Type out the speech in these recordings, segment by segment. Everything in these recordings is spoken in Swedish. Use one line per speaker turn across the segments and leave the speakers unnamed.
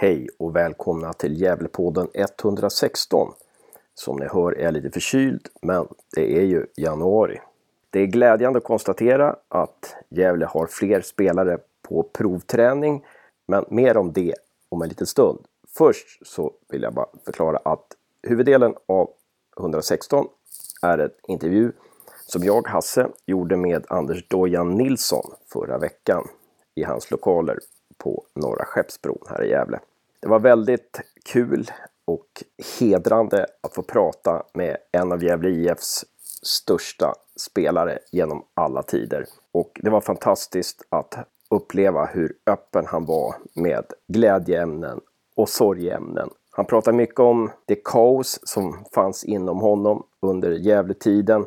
Hej och välkomna till Gävlepodden 116. Som ni hör är jag lite förkyld, men det är ju januari. Det är glädjande att konstatera att Gävle har fler spelare på provträning, men mer om det om en liten stund. Först så vill jag bara förklara att huvuddelen av 116 är en intervju som jag, Hasse, gjorde med Anders Dojan Nilsson förra veckan i hans lokaler på Norra Skeppsbron här i Gävle. Det var väldigt kul och hedrande att få prata med en av Gävle IFs största spelare genom alla tider. Och det var fantastiskt att uppleva hur öppen han var med glädjeämnen och sorgeämnen. Han pratade mycket om det kaos som fanns inom honom under Gävletiden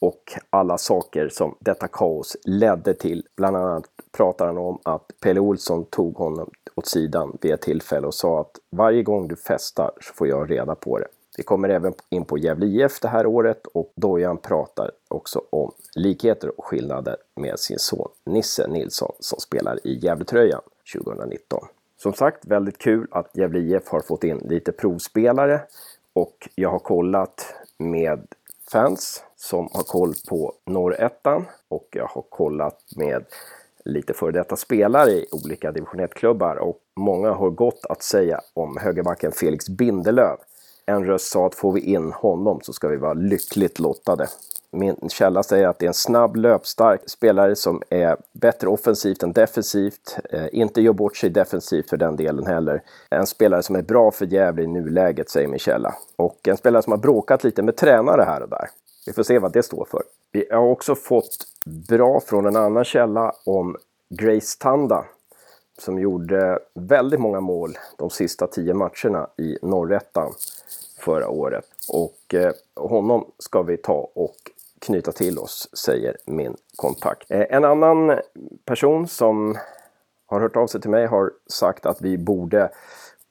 och alla saker som detta kaos ledde till. Bland annat pratar han om att Pelle Olsson tog honom åt sidan vid ett tillfälle och sa att varje gång du festar så får jag reda på det. Vi kommer även in på Gävle IF det här året och Dojan pratar också om likheter och skillnader med sin son Nisse Nilsson som spelar i Gävletröjan 2019. Som sagt, väldigt kul att Gävle IF har fått in lite provspelare och jag har kollat med fans som har koll på norrettan och jag har kollat med lite före detta spelare i olika division 1-klubbar och många har gott att säga om högerbacken Felix Bindelöv. En röst sa att får vi in honom så ska vi vara lyckligt lottade. Min källa säger att det är en snabb, löpstark spelare som är bättre offensivt än defensivt. Eh, inte gör bort sig defensivt för den delen heller. En spelare som är bra för Gävle i nuläget, säger min källa. Och en spelare som har bråkat lite med tränare här och där. Vi får se vad det står för. Vi har också fått bra från en annan källa om Grace Tanda som gjorde väldigt många mål de sista tio matcherna i Norrettan förra året. Och eh, honom ska vi ta och knyta till oss, säger min kontakt. Eh, en annan person som har hört av sig till mig har sagt att vi borde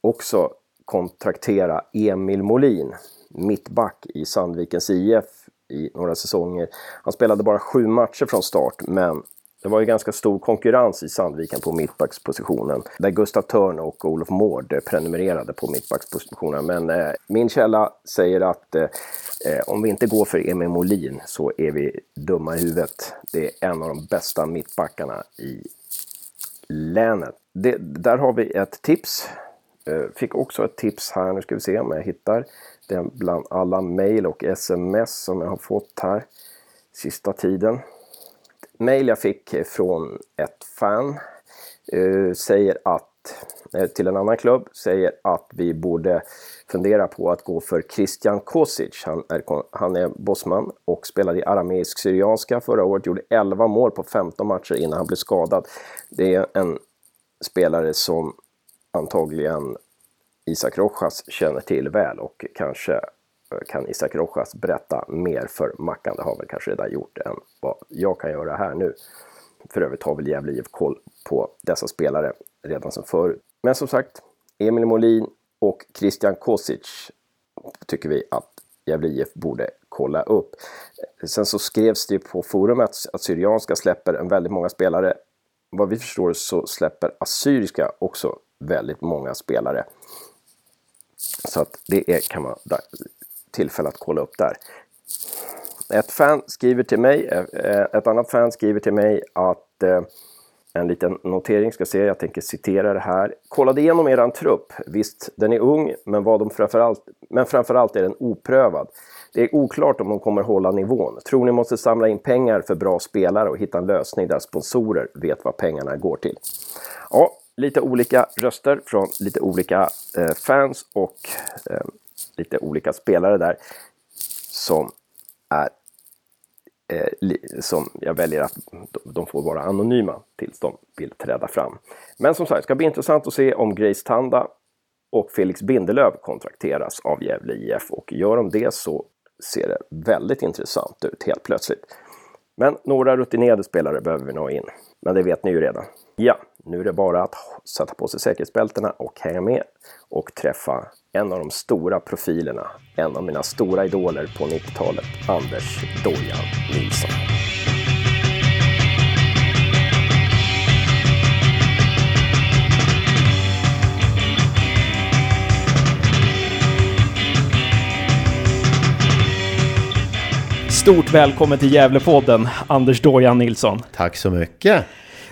också kontraktera Emil Molin, mittback i Sandvikens IF i några säsonger. Han spelade bara sju matcher från start, men det var ju ganska stor konkurrens i Sandviken på mittbackspositionen. Där Gustav Törn och Olof Mård prenumererade på mittbackspositionen. Men eh, min källa säger att eh, eh, om vi inte går för Emil Molin så är vi dumma i huvudet. Det är en av de bästa mittbackarna i länet. Det, där har vi ett tips. Eh, fick också ett tips här, nu ska vi se om jag hittar det bland alla mejl och sms som jag har fått här sista tiden mail jag fick från ett fan eh, säger att eh, till en annan klubb säger att vi borde fundera på att gå för Christian Kosic. Han är, han är bossman och spelade i arameisk syrianska förra året, gjorde 11 mål på 15 matcher innan han blev skadad. Det är en spelare som antagligen Isak Rojas känner till väl och kanske eh, kan Isak Rojas berätta mer för Mackan. Det har väl kanske redan gjort än vad jag kan göra här nu. För övrigt har väl Gävle IF koll på dessa spelare redan som förut. Men som sagt, Emil Molin och Christian Kosic tycker vi att Gävle IF borde kolla upp. Sen så skrevs det på forumet att Syrianska släpper en väldigt många spelare. Vad vi förstår så släpper Assyriska också väldigt många spelare. Så att det är, kan vara tillfälle att kolla upp där. Ett fan skriver till mig, eh, eh, ett annat fan skriver till mig att eh, en liten notering ska se, jag tänker citera det här. Kollade igenom eran trupp. Visst, den är ung, men, vad de framförallt, men framförallt är den oprövad. Det är oklart om de kommer hålla nivån. Tror ni måste samla in pengar för bra spelare och hitta en lösning där sponsorer vet vad pengarna går till. Ja, lite olika röster från lite olika eh, fans och eh, lite olika spelare där som är eh, som jag väljer att de får vara anonyma tills de vill träda fram. Men som sagt, det ska bli intressant att se om Grace Tanda och Felix Bindelöv kontrakteras av Gävle IF och gör de det så ser det väldigt intressant ut helt plötsligt. Men några rutinerade spelare behöver vi nå in. Men det vet ni ju redan. Ja, nu är det bara att sätta på sig säkerhetsbältena och hänga med och träffa en av de stora profilerna, en av mina stora idoler på 90-talet, Anders Dojan Nilsson.
Stort välkommen till Gävlepodden, Anders Dojan Nilsson.
Tack så mycket.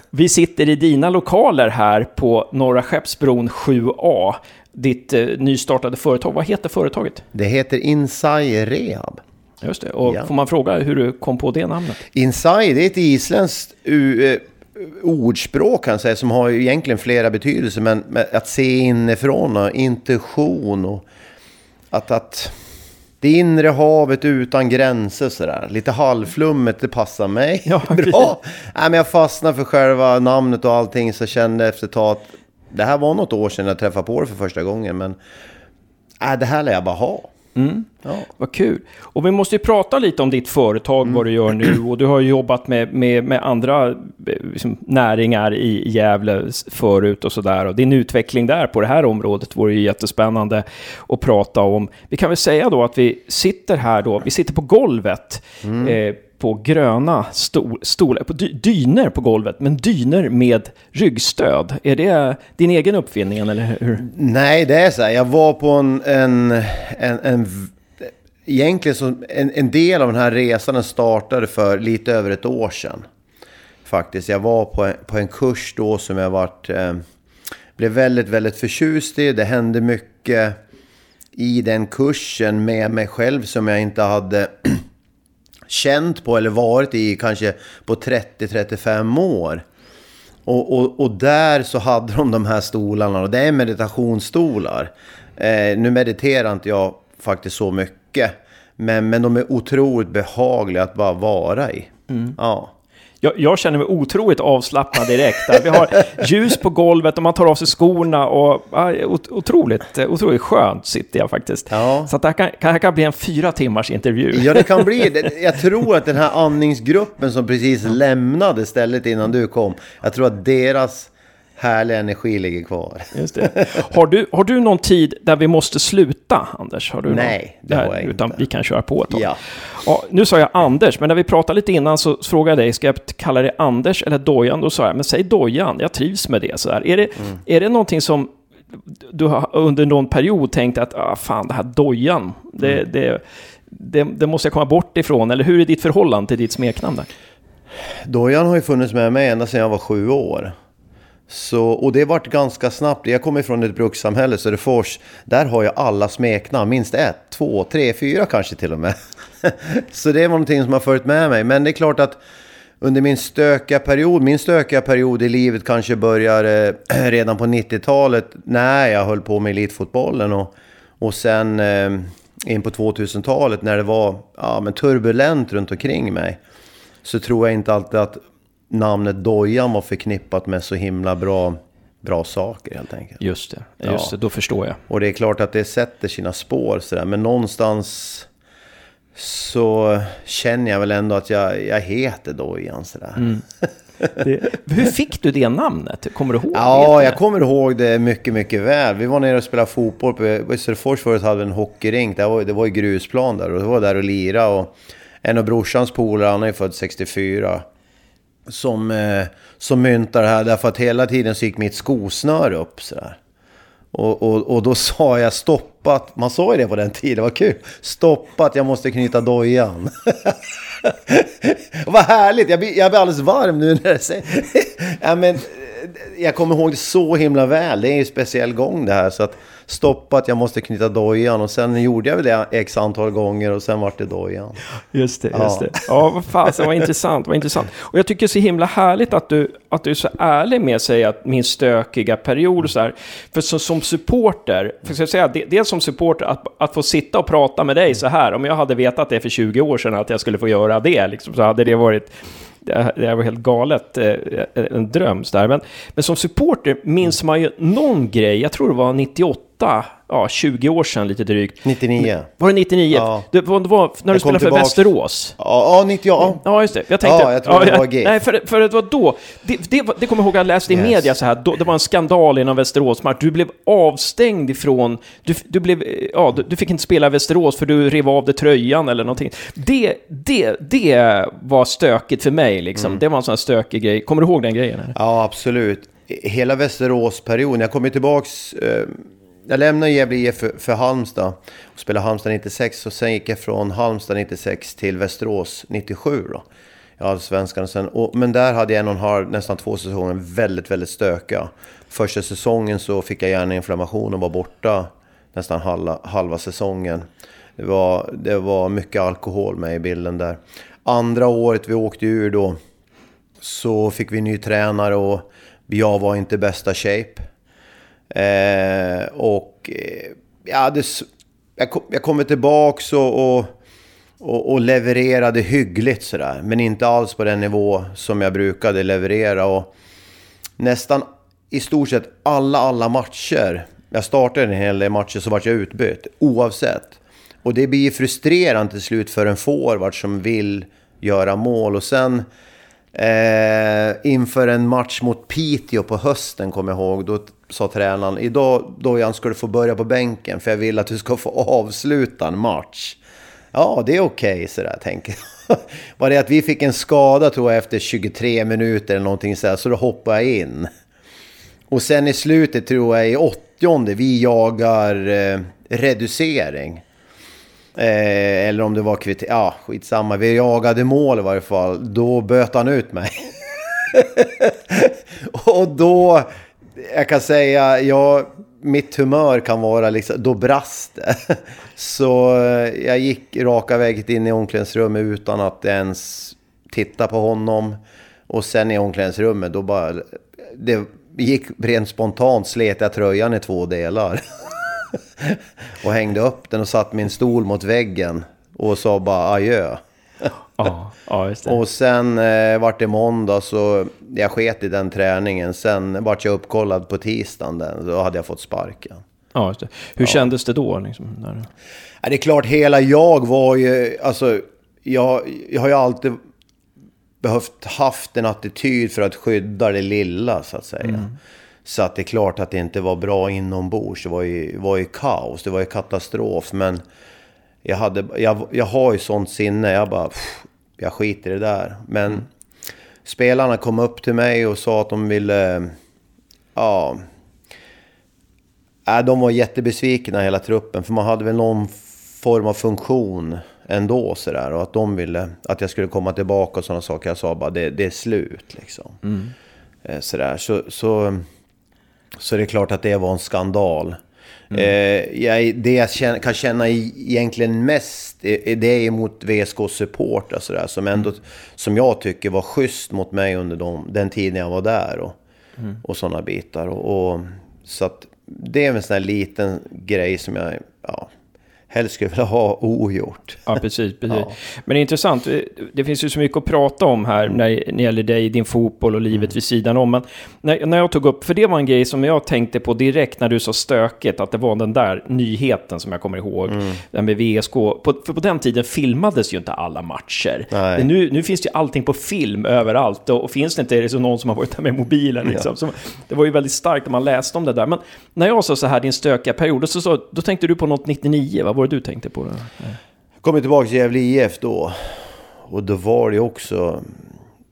Vi sitter i dina lokaler här på Norra Skeppsbron 7A. Ditt eh, nystartade företag. Vad heter företaget?
Det heter Inside Rehab.
Just det. Och
Ja.
får man fråga hur du kom på det namnet?
Inside det är ett isländskt eh, ordspråk kan säga, som har ju egentligen flera betydelser. Men, men att se inifrån och intuition och att, att det inre havet utan gränser sådär. Lite halvflummet, det passar mig
Ja,
bra. Nej, men jag fastnade för själva namnet och allting så jag kände efter ett tag att det här var något år sedan jag träffade på det för första gången. Men äh, det här lär jag bara ha. Ja.
Vad kul. Och vi måste ju prata lite om ditt företag, vad du gör nu. Och du har ju jobbat med, med, med andra eh, liksom, näringar i Gävle förut och sådär. Och din utveckling där på det här området vore ju jättespännande att prata om. Vi kan väl säga då att vi sitter här då, vi sitter på golvet. Eh, på gröna stol, stolar, på dy, dyner på golvet, men dyner med ryggstöd. Är det din egen uppfinning eller hur?
Nej, det är så här. Jag var på en... en, en, en egentligen så en, en del av den här resan startade för lite över ett år sedan. Faktiskt. Jag var på en, på en kurs då som jag varit, eh, blev väldigt, väldigt förtjust i. Det hände mycket i den kursen med mig själv som jag inte hade känt på eller varit i kanske på 30-35 år. Och, och, och där så hade de de här stolarna och det är meditationsstolar. Eh, nu mediterar inte jag faktiskt så mycket. Men, men de är otroligt behagliga att bara vara i. Ja.
Jag, jag känner mig otroligt avslappnad direkt. Vi har ljus på golvet och man tar av sig skorna och ja, ot- otroligt, otroligt skönt sitter jag faktiskt.
Ja.
Så att det här kan, kan, här kan bli en fyra timmars intervju.
ja, det kan bli det. Jag tror att den här andningsgruppen som precis lämnade stället innan du kom. Jag tror att deras härliga energi ligger kvar.
Just det. Har, du, har du någon tid där vi måste sluta, Anders? Har du
Nej, det har jag
Utan
inte.
vi kan köra på ett tag.
Ja.
Ja, nu sa jag Anders, men när vi pratade lite innan så frågade jag dig, ska jag kalla dig Anders eller Dojan? Då sa jag, men säg Dojan, jag trivs med det. Så här. Är, det
Mm.
är det någonting som du har under någon period tänkt att, ah, fan, det här Dojan, det,
Mm.
det, det, det måste jag komma bort ifrån? Eller hur är ditt förhållande till ditt smeknamn där?
Dojan har ju funnits med mig ända sedan jag var sju år. Så, och det vart ganska snabbt. Jag kommer från ett brukssamhälle, Söderfors. Där har jag alla smeknamn. Minst ett, två, tre, fyra kanske till och med. så det var någonting som har följt med mig. Men det är klart att under min stökiga period, min stökiga period i livet kanske börjar eh, redan på 90-talet. När jag höll på med elitfotbollen. Och, och sen eh, in på 2000-talet när det var ja, men turbulent runt omkring mig så tror jag inte alltid att namnet Dojan var förknippat med så himla bra, bra saker helt enkelt.
Just det, just
Ja.
det, då förstår jag.
Och det är klart att det sätter sina spår sådär, men någonstans så känner jag väl ändå att jag, jag heter Dojan sådär.
Det, hur fick du det namnet? Kommer du ihåg?
Ja,
det?
jag kommer ihåg det mycket, mycket väl. Vi var nere och spelade fotboll på i Söderfors förut hade vi en hockeyrink. Det var, det var ju grusplan där och det var där och lira och en av brorsans polare, han är född 64, som, eh, som myntar det här därför att hela tiden så gick mitt skosnöre upp sådär. Och, och, och då sa jag stoppat, man sa ju det på den tiden, det var kul. Stoppat, jag måste knyta dojan. Vad härligt, jag blir, jag blir alldeles varm nu när jag säger ja, men, eh, Jag kommer ihåg det så himla väl, det är ju en speciell gång det här. Så att stoppat, jag måste knyta dojan och sen gjorde jag väl det x antal gånger och sen vart det dojan.
Just det, just
Ja.
det. Ja, vad fasen, vad intressant, vad intressant. Och jag tycker det är så himla härligt att du, att du är så ärlig med säga att min stökiga period och så här. För så, som supporter, för ska jag säga, de- dels som supporter, att, att få sitta och prata med dig så här, om jag hade vetat det för 20 år sedan att jag skulle få göra det, liksom, så hade det varit det det var helt galet, eh, en dröm. Så där. Men, men som supporter minns man ju någon grej, jag tror det var 98, ja, 20 år sedan lite drygt.
99.
Var det 99?
Ja.
Det var, det var när du spelade för
tillbaks-
Västerås.
Ja, ja 90, ja.
Ja, just det. Jag tänkte...
Ja, jag tror det var GIF.
Nej, för, för det var då... Det, det, det kommer jag ihåg att jag läste i
Yes.
media så här. Då, det var en skandal inom Västerås-match. Du blev avstängd ifrån... Du, du, blev, ja, du, du fick inte spela i Västerås för du rev av dig tröjan eller någonting. Det, det, det var stökigt för mig liksom.
Mm.
Det var en sån här stökig grej. Kommer du ihåg den grejen? Eller?
Ja, absolut. Hela Västeråsperioden. Jag kommer tillbaks... Eh, jag lämnade Gävle IF för, för Halmstad och spelade Halmstad 96 och sen gick jag från Halmstad 96 till Västerås 97 då. i Allsvenskan sen. Och, men där hade jag en och en halv, nästan två säsonger väldigt, väldigt stökiga. Första säsongen så fick jag hjärninflammation och var borta nästan halva, halva säsongen. Det var, det var mycket alkohol med i bilden där. Andra året vi åkte ur då så fick vi ny tränare och jag var inte i bästa shape. Eh, och eh, ja, det, jag, kom, jag kommer tillbaks och, och, och, och, levererade hyggligt sådär. Men inte alls på den nivå som jag brukade leverera. Och nästan i stort sett alla, alla matcher. Jag startade en hel del matcher så vart jag utbytt. Oavsett. Och det blir frustrerande till slut för en forward som vill göra mål. Och sen eh, inför en match mot Piteå på hösten, kommer jag ihåg. Då sa tränaren, idag Dojan ska du få börja på bänken för jag vill att du ska få avsluta en match. Ja, det är okej, okay, sådär tänker jag. Var det att vi fick en skada tror jag efter 23 minuter eller någonting sådär, så då hoppade jag in. Och sen i slutet tror jag i åttionde, vi jagar eh, reducering. Eh, eller om det var kvitt... Ja, skitsamma. Vi jagade mål i varje fall. Då böt han ut mig. och då... Jag kan säga, jag, mitt humör kan vara liksom... Då brast det. Så eh, jag gick raka vägen in i omklädningsrummet utan att ens titta på honom. Och sen i omklädningsrummet, då bara... Det gick rent spontant, slet jag tröjan i två delar. och hängde upp den och satt min stol mot väggen och sa bara adjö
ja, ja, just det.
Och sen eh, vart det måndag så jag sket i den träningen. Sen vart jag uppkollad på tisdagen. Den, då hade jag fått sparken.
Ja, just det. Hur ja. kändes det då? Liksom, när...
ja, det är klart, hela jag var ju... Alltså, jag, jag har ju alltid behövt haft en attityd för att skydda det lilla, så att säga. Mm. Så att det är klart att det inte var bra inombords. Det var ju, var ju kaos, det var ju katastrof. Men jag, hade, jag, jag har ju sånt sinne. Jag bara, pff, jag skiter i det där. Men spelarna kom upp till mig och sa att de ville... Ja... Äh, de var jättebesvikna hela truppen. För man hade väl någon form av funktion ändå sådär. Och att de ville att jag skulle komma tillbaka och sådana saker. Jag sa bara, det, det är slut liksom. Mm. Eh, sådär. Så, så så det är klart att det var en skandal. Mm. Eh, jag, det jag känner, kan känna egentligen mest, det är mot VSK support alltså där, som, ändå, mm. som jag tycker var schysst mot mig under de, den tiden jag var där. Och, mm. och sådana bitar. Och, och, så att det är en sån här liten grej som jag... Ja, helst skulle vilja ha ogjort.
Ja, precis. precis. Ja. Men det är intressant, det finns ju så mycket att prata om här när det gäller dig, din fotboll och livet mm. vid sidan om. Men när, när jag tog upp, för det var en grej som jag tänkte på direkt när du sa stökigt, att det var den där nyheten som jag kommer ihåg, mm. den med VSK. På, för på den tiden filmades ju inte alla matcher. Nu, nu finns det ju allting på film överallt och, och finns det inte är det så någon som har varit där med mobilen. Liksom. Ja. Så, det var ju väldigt starkt när man läste om det där. Men när jag sa så här, din stökiga period, så, så, då tänkte du på något 99, va? Var det du tänkte på? då?
Jag kom tillbaka till Gävle IF då. Och då var det också...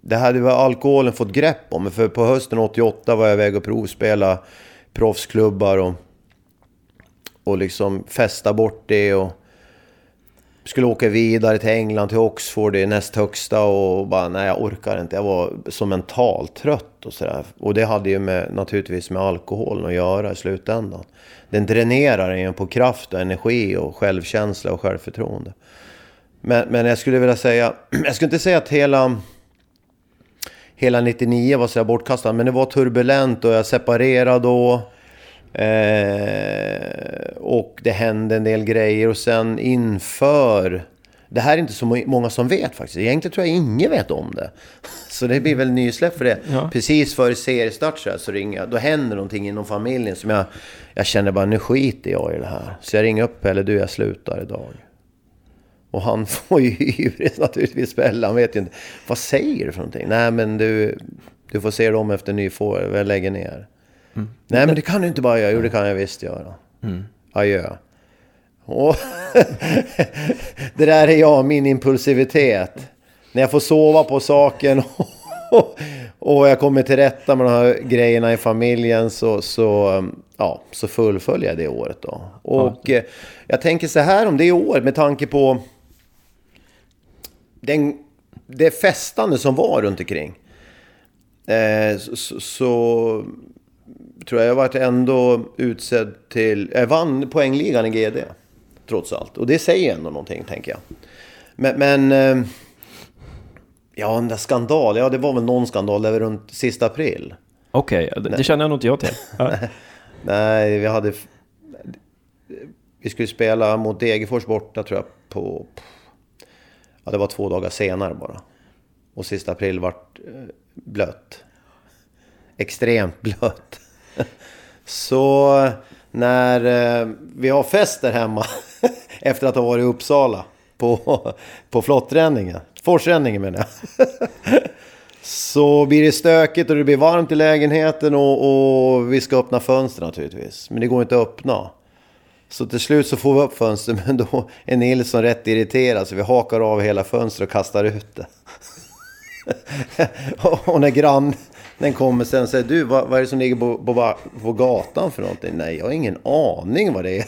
Det hade väl alkoholen fått grepp om. För på hösten 88 var jag iväg och provspela proffsklubbar och, och liksom festa bort det. Och skulle åka vidare till England, till Oxford, det näst högsta och bara nej jag orkar inte. Jag var så mentalt trött och sådär. Och det hade ju med, naturligtvis med alkoholen att göra i slutändan den dränerar en på kraft och energi och självkänsla och självförtroende. Men, men jag skulle vilja säga, jag skulle inte säga att hela, hela 99 var så bortkastat, men det var turbulent och jag separerade då. Eh, och det hände en del grejer och sen inför det här är inte så många som vet faktiskt. Egentligen tror jag ingen vet om det. Så det blir väl nysläpp för det. Ja. Precis före seriestart så, så ringer jag. Då händer någonting inom familjen som jag... Jag känner bara, nu skiter jag i det här. Så jag ringer upp Pelle, du jag slutar idag. Och han får ju hybris naturligtvis spela. Han vet ju inte. Vad säger du för någonting? Nej men du, du får se dem efter nyfår. Jag lägger ner. Mm. Nej men det kan du inte bara göra. Jo det kan jag visst göra. Mm. Adjö. Och det där är jag, min impulsivitet. När jag får sova på saken och, jag kommer till rätta med de här grejerna i familjen så, så, ja, så fullföljer jag det året då. Och eh, jag tänker så här om det året med tanke på den, det festande som var runt omkring. Eh, så, så, så tror jag jag varit ändå utsedd till... Jag vann poängligan i GD. Trots allt. Och det säger ändå någonting, tänker jag. Men... men eh, ja, den där skandalen. Ja, det var väl någon skandal där runt sista april.
Okej, det, det känner jag nog inte jag till.
Nej, vi hade... Vi skulle spela mot Degerfors borta tror jag på... Ja, det var två dagar senare bara. Och sista april vart eh, blött. Extremt blött. Så när eh, vi har fest där hemma efter att ha varit i Uppsala på, på flotträningen, forsränningen menar jag. Så blir det stökigt och det blir varmt i lägenheten och, och vi ska öppna fönster naturligtvis. Men det går inte att öppna. Så till slut så får vi upp fönstret men då är Nilsson rätt irriterad så vi hakar av hela fönstret och kastar ut det. och när grannen kommer sen säger du vad, vad är det som ligger på, på, på gatan för någonting? Nej, jag har ingen aning vad det är.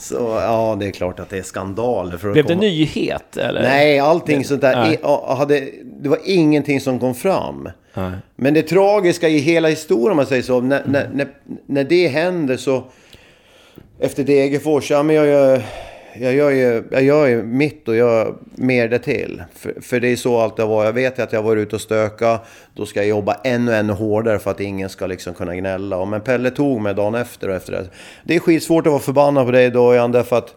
Så ja, det är klart att det är skandaler. För
Blev det
komma...
nyhet? Eller?
Nej, allting sånt där. Ja, hade, det var ingenting som kom fram.
Nej.
Men det tragiska i hela historien, om man säger så, när, när, när, när det händer så... Efter Degerfors, ja men jag gör, jag gör ju jag gör ju mitt och gör mer det till. För, för det är så allt det var. Jag vet att jag var ute och stöka. Då ska jag jobba ännu, ännu hårdare för att ingen ska liksom kunna gnälla. Och Men Pelle tog mig dagen efter och efter det. Det är skitsvårt att vara förbannad på dig Dojan, därför att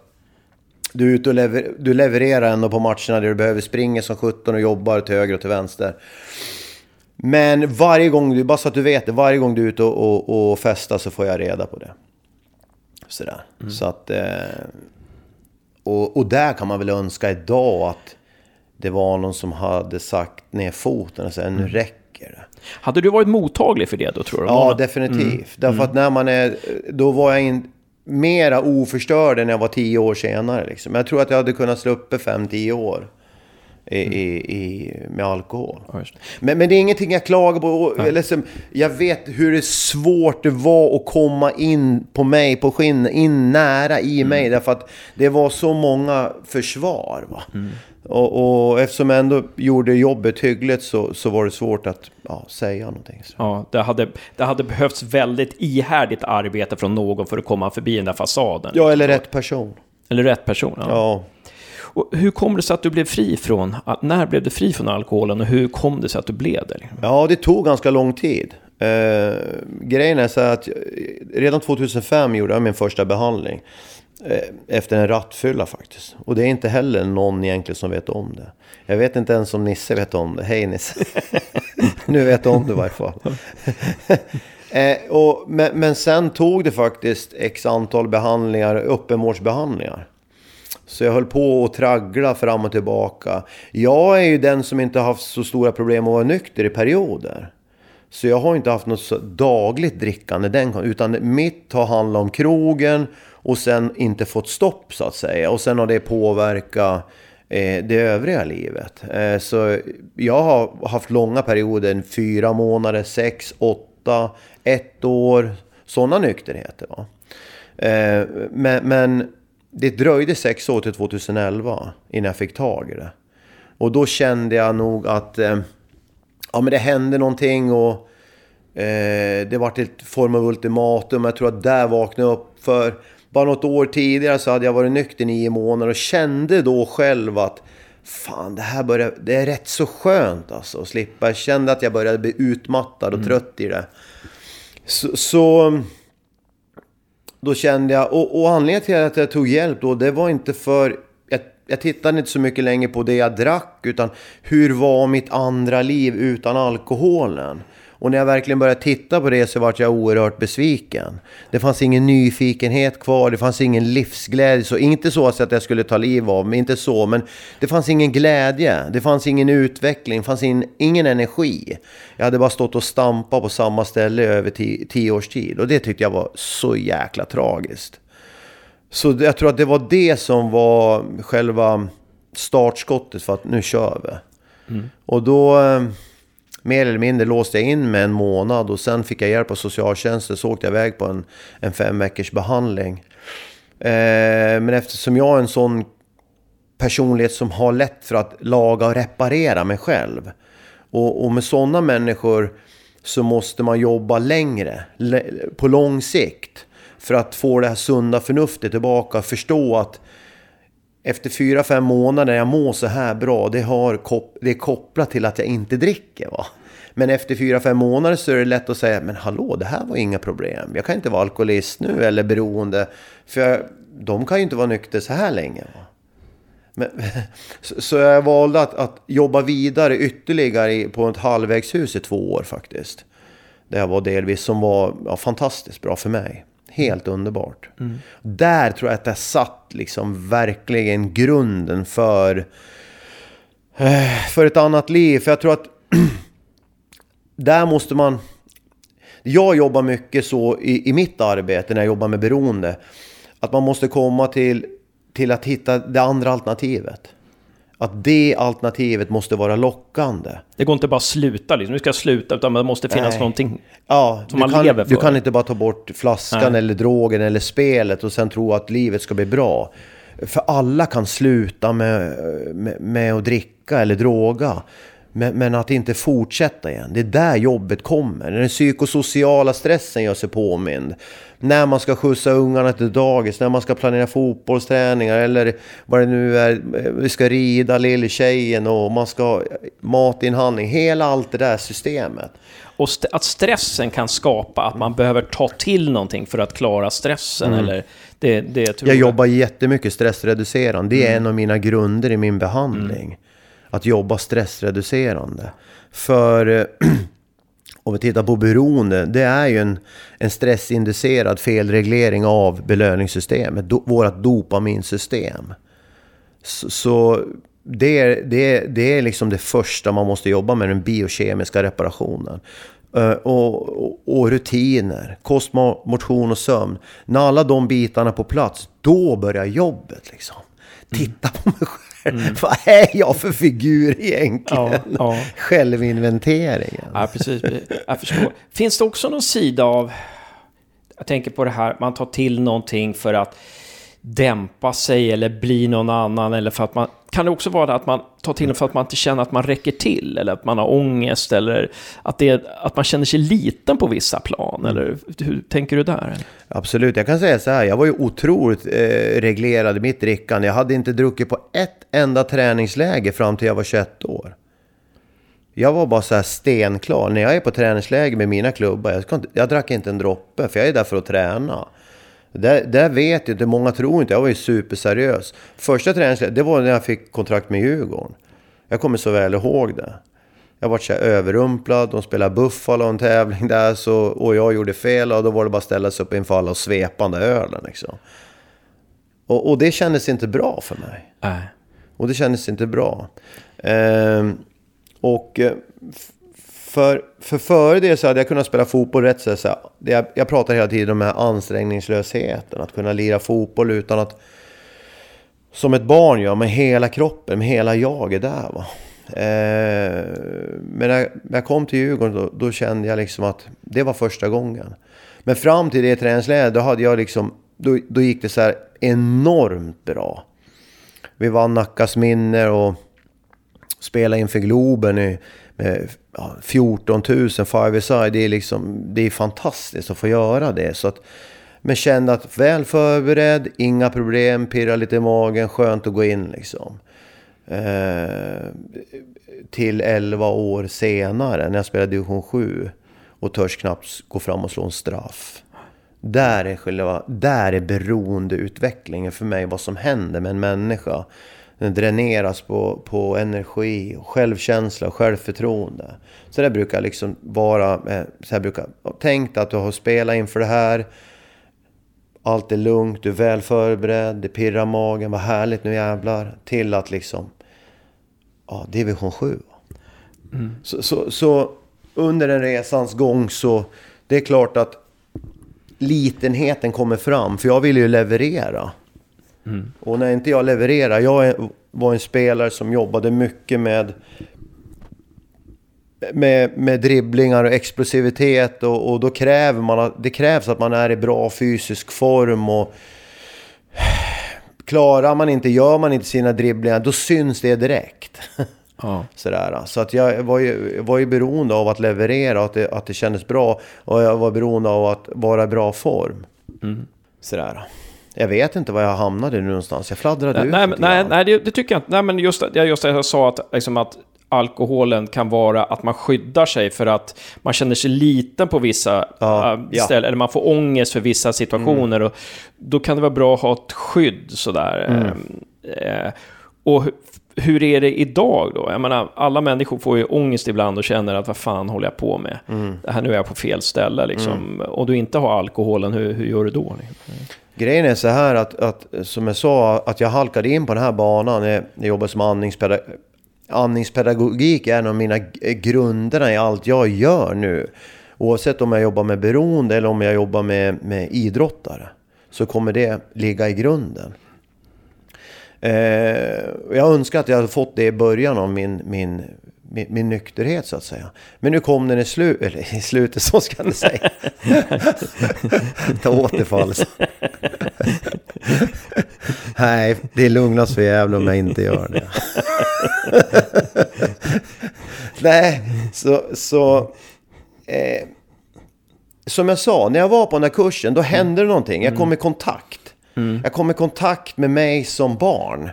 du är ute och lever, du levererar ändå på matcherna där du behöver springa som 17 och jobbar till höger och till vänster. Men varje gång, du, bara så att du vet det, varje gång du är ute och, och, och festar så får jag reda på det. Sådär. Så att... Eh, och, och där kan man väl önska idag att det var någon som hade sagt ner foten och sagt nu räcker det.
Hade du varit mottaglig för det då tror du?
Ja, definitivt. Därför att när man är... Då var jag in, mera oförstörd än jag var tio år senare. Liksom. Jag tror att jag hade kunnat slå uppe fem, tio år i, i, i, med alkohol.
Ja.
Men, men det är ingenting jag klagar på. Och- Eller som, jag vet hur det svårt det var att komma in på mig, på skinn, in nära i mig. Därför att det var så många försvar. Va? Och, och eftersom jag ändå gjorde jobbet hyggligt så, så var det svårt att ja, säga någonting. Så.
Ja, det hade, det hade behövts väldigt ihärdigt arbete från någon för att komma förbi den där fasaden.
Ja, eller rätt person.
Eller rätt person. Ja.
Ja.
Och hur kom det sig att du blev fri från, när blev du fri från alkoholen och hur kom det sig att du blev det? Liksom?
ja, det tog ganska lång tid. Eh, grejen är så att eh, redan 2005 gjorde jag min första behandling. Eh, efter en rattfylla faktiskt. Och det är inte heller någon egentligen som vet om det. Jag vet inte ens om Nisse vet om det. Hej Nisse! nu vet du om det i varje fall. eh, och, men, men sen tog det faktiskt x antal behandlingar, öppenvårdsbehandlingar. Så jag höll på att traggla fram och tillbaka. Jag är ju den som inte har haft så stora problem att vara nykter i perioder. Så jag har inte haft något dagligt drickande den utan mitt har handlat om krogen och sen inte fått stopp så att säga. Och sen har det påverkat eh, det övriga livet. Eh, så jag har haft långa perioder, fyra månader, sex, åtta, ett år. Sådana nykterheter. Va? Eh, men, men det dröjde sex år till 2011 innan jag fick tag i det. Och då kände jag nog att eh, ja, men det hände någonting och eh, det var ett form av ultimatum. Jag tror att där vaknade jag upp. För bara något år tidigare så hade jag varit nykter i nio månader och kände då själv att Fan, det här börjar, det är rätt så skönt alltså att slippa. Jag kände att jag började bli utmattad och trött i det. Så, så då kände jag, och, och anledningen till att jag tog hjälp då, det var inte för... Jag, jag tittade inte så mycket längre på det jag drack, utan hur var mitt andra liv utan alkoholen? Och när jag verkligen började titta på det så vart jag oerhört besviken. Det fanns ingen nyfikenhet kvar, det fanns ingen livsglädje. Så inte så att jag skulle ta liv av mig, inte så. Men det fanns ingen glädje, det fanns ingen utveckling, det fanns in, ingen energi. Jag hade bara stått och stampat på samma ställe över tio, tio års tid. Och det tyckte jag var så jäkla tragiskt. Så jag tror att det var det som var själva startskottet för att nu kör vi. Och då mer eller mindre låste jag in mig en månad och sen fick jag hjälp av socialtjänsten så åkte jag iväg på en, en fem veckors behandling. Eh, men eftersom jag är en sån personlighet som har lätt för att laga och reparera mig själv. Och, och med sådana människor så måste man jobba längre, på lång sikt. För att få det här sunda förnuftet tillbaka, förstå att efter fyra, fem månader jag mår så här bra, det, har, det är kopplat till att jag inte dricker. Va? Men efter fyra, fem månader så är det lätt att säga, men hallå, det här var inga problem. Jag kan inte vara alkoholist nu eller beroende. För jag, de kan ju inte vara nykter så här länge. Va? Men, så jag valde att, att jobba vidare ytterligare på ett halvvägshus i två år faktiskt. Det jag var delvis som var ja, fantastiskt bra för mig. Helt underbart. Mm. Där tror jag att det satt liksom verkligen grunden för, eh, för ett annat liv. För jag tror att där måste man... Jag jobbar mycket så i, i mitt arbete när jag jobbar med beroende. Att man måste komma till, till att hitta det andra alternativet. Att det alternativet måste vara lockande.
Det går inte bara att sluta liksom. Nu ska jag sluta, utan det måste finnas Nej. någonting
ja, som man kan, lever för. Du kan inte bara ta bort flaskan Nej. eller drogen eller spelet och sen tro att livet ska bli bra. För alla kan sluta med, med, med att dricka eller droga. Men, men, att inte fortsätta igen. Det är där jobbet kommer. Den psykosociala stressen gör sig påmind. När man ska skjutsa ungarna till dagis, när man ska planera fotbollsträningar eller vad det nu är. Vi ska rida lilltjejen och man ska ha matinhandling. Hela allt det där systemet.
Och st att stressen kan skapa att man behöver ta till någonting för att klara stressen. Mm. Eller det, det
jag, jag jobbar jättemycket stressreducerande. Det är mm. en av mina grunder i min behandling. Mm att jobba stressreducerande. För eh, om vi tittar på beroende, det är ju en, en stressinducerad felreglering av belöningssystemet, do, vårt dopaminsystem. Så, så det, det, det är liksom det första man måste jobba med, den biokemiska reparationen. Uh, och, och, och, rutiner, kost, motion och sömn. När alla de bitarna är på plats, då börjar jobbet liksom. Titta på mig själv Mm. Vad är jag för figur egentligen? Ja, ja. Självinventeringen.
Ja, precis. Jag förstår. Finns det också någon sida av... Jag tänker på det här, man tar till någonting för att dämpa sig eller bli någon annan eller för att man kan det också vara att man tar till det för att man inte känner att man räcker till eller att man har ångest eller att, det, att man känner sig liten på vissa plan? Mm. Eller hur tänker du där?
Absolut, jag kan säga så här, jag var ju otroligt eh, reglerad i mitt drickande. Jag hade inte druckit på ett enda träningsläge fram till jag var 21 år. Jag var bara så här stenklar. När jag är på träningsläger med mina klubbar, jag, inte, jag drack inte en droppe, för jag är där för att träna. Där, där vet jag inte, många tror inte, jag var ju superseriös. Första träningsläget, det var när jag fick kontrakt med Djurgården. Jag kommer så väl ihåg det. Jag var så överrumplad, de spelade Buffalo en tävling där så, och jag gjorde fel och då var det bara att ställa sig upp inför alla och svepande ölen liksom. Och, och, det kändes inte bra för mig. Äh. Och det kändes inte bra. Ehm, och eh, för, för före det så hade jag kunnat spela fotboll rätt så, så jag, jag pratar hela tiden om den här ansträngningslösheten. Att kunna lira fotboll utan att... Som ett barn gör, med hela kroppen, med hela jaget där va. Eh, men när, när jag kom till Djurgården då, då, kände jag liksom att det var första gången. Men fram till det träningsläget då hade jag liksom... Då, då gick det så här enormt bra. Vi vann Nackas minne och spelade inför Globen i med ja, 14 000 five-a-side. Det är liksom, det är fantastiskt att få göra det. Så att, men kände att väl förberedd, inga problem, pirra lite i magen, skönt att gå in liksom. Eh, till 11 år senare när jag spelade division 7 och törs knappt gå fram och slå en straff. Där är, själva, där är beroendeutvecklingen för mig, vad som händer med en människa den dräneras på, på energi, självkänsla och självförtroende. Så det brukar liksom vara, eh, så här brukar, tänk att du har spelat inför det här. Allt är lugnt, du är väl förberedd, det pirrar magen, vad härligt nu jävlar. Till att liksom, ja, division 7. Mm. Så, så, så under den resans gång så, det är klart att litenheten kommer fram. För jag vill ju leverera. Mm. Och när inte jag levererar, jag var en spelare som jobbade mycket med med, med dribblingar och explosivitet och, och då kräver man att, det krävs att man är i bra fysisk form och klarar man inte, gör man inte sina dribblingar, då syns det direkt.
Ja.
Sådär. Så att jag var ju, var ju beroende av att leverera och att det, att det kändes bra. Och jag var beroende av att vara i bra form.
Mm.
Sådär. Jag vet inte var jag hamnade nu någonstans. Jag fladdrade
Nej,
ut
nej, nej, nej det, det tycker jag inte. Nej, men just, ja, just det jag sa att, liksom att alkoholen kan vara att man skyddar sig för att man känner sig liten på vissa
Ja, ja.
ställen, eller man får ångest för vissa situationer. Och då kan det vara bra att ha ett skydd sådär.
Mm.
Eh, och hur är det idag då? Jag menar, alla människor får ju ångest ibland och känner att vad fan håller jag på med?
Mm.
Det här, nu är jag på fel ställe liksom. Och du inte har alkoholen, hur, hur gör du då?
Grejen är så här att, att, som jag sa, att jag halkade in på den här banan. Jag, jag jobbar som andningspedagog. Andningspedagogik är en av mina grunderna i allt jag gör nu. Oavsett om jag jobbar med beroende eller om jag jobbar med, med idrottare. Så kommer det ligga i grunden. Eh, jag önskar att jag hade fått det i början av min, min, min, min nykterhet så att säga. Men nu kom den i, slu eller, i slutet, så ska jag inte säga. Ta återfall. Nej, det är lugnast för jävla om jag inte gör det. Nej, så... så eh, som jag sa, när jag var på den här kursen, då hände det någonting. Jag kom i kontakt. Jag kom i kontakt med mig som barn.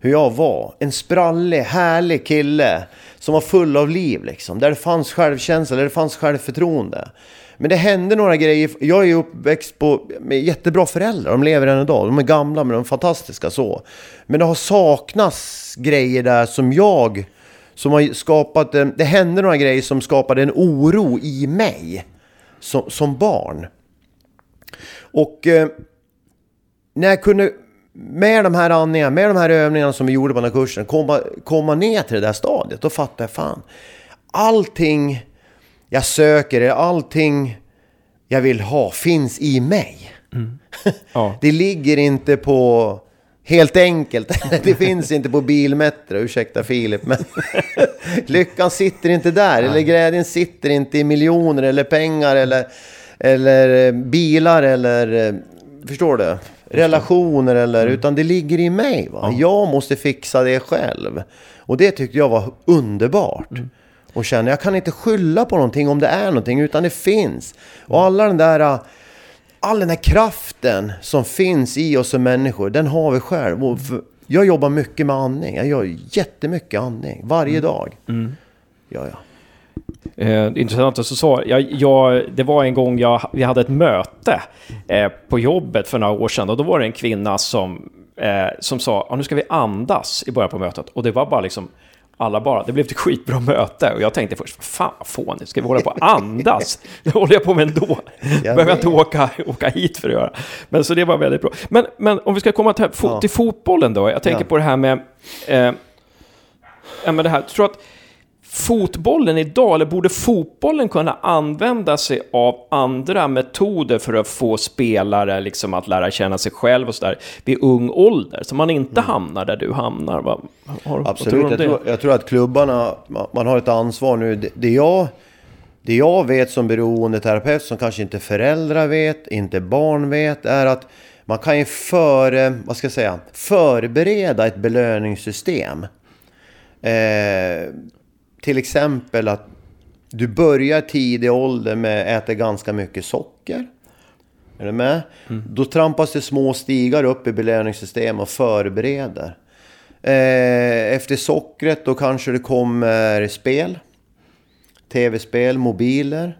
Hur jag var. En sprallig, härlig kille. Som var full av liv liksom. Där det fanns självkänsla, där det fanns självförtroende. Men det hände några grejer. Jag är uppväxt på, med jättebra föräldrar. De lever än idag. De är gamla men de är fantastiska så. Men det har saknats grejer där som jag... Som har skapat... en- Det hände några grejer som skapade en oro i mig. Som, som barn. Och... Eh, när jag kunde med de här andningarna, med de här övningarna som vi gjorde på den här kursen, komma, komma ner till det där stadiet, då fattade jag fan. Allting jag söker, allting jag vill ha finns i mig.
Ja.
Det ligger inte på... Helt enkelt, det finns inte på Bilmetro, ursäkta Filip, men lyckan sitter inte där, eller glädjen sitter inte i miljoner eller pengar eller, eller eh, bilar eller, eh, förstår du? Relationer eller, utan det ligger i mig. Va? Jag måste fixa det själv. Och det tyckte jag var underbart. Och känner, jag kan inte skylla på någonting om det är någonting, utan det finns. Och alla den där... all den här kraften som finns i oss som människor, den har vi själv. Och för, jag jobbar mycket med andning. Jag gör jättemycket andning varje dag. Ja, ja.
Eh, intressant att sa, jag, jag, det var en gång jag, vi hade ett möte eh, på jobbet för några år sedan och då var det en kvinna som, eh, som sa, ja, nu ska vi andas i början på mötet. Och det var bara liksom, alla bara, det blev ett skitbra möte. Och jag tänkte först, fan vad fånigt, ska vi hålla på och andas? Det håller jag på med ändå. Behöver jag inte åka, åka hit för att göra. Men så det var väldigt bra. Men, men om vi ska komma till, till fotbollen då. Jag tänker
Ja.
på det här med, eh, ja, men det här, tror att fotbollen idag, eller borde fotbollen kunna använda sig av andra metoder för att få spelare liksom att lära känna sig själv och sådär vid ung ålder? Så man inte hamnar där du hamnar. Vad, har, vad tror
Absolut. Jag tror, jag tror att klubbarna, man, man har ett ansvar nu. Det, det, jag, det jag vet som beroendeterapeut, som kanske inte föräldrar vet, inte barn vet, är att man kan ju före, vad ska jag säga, förbereda ett belöningssystem. Eh, till exempel att du börjar tidig ålder med att äta ganska mycket socker. Är du med? Då trampas det små stigar upp i belöningssystemet och förbereder. Eh, efter sockret då kanske det kommer spel. Tv-spel, mobiler.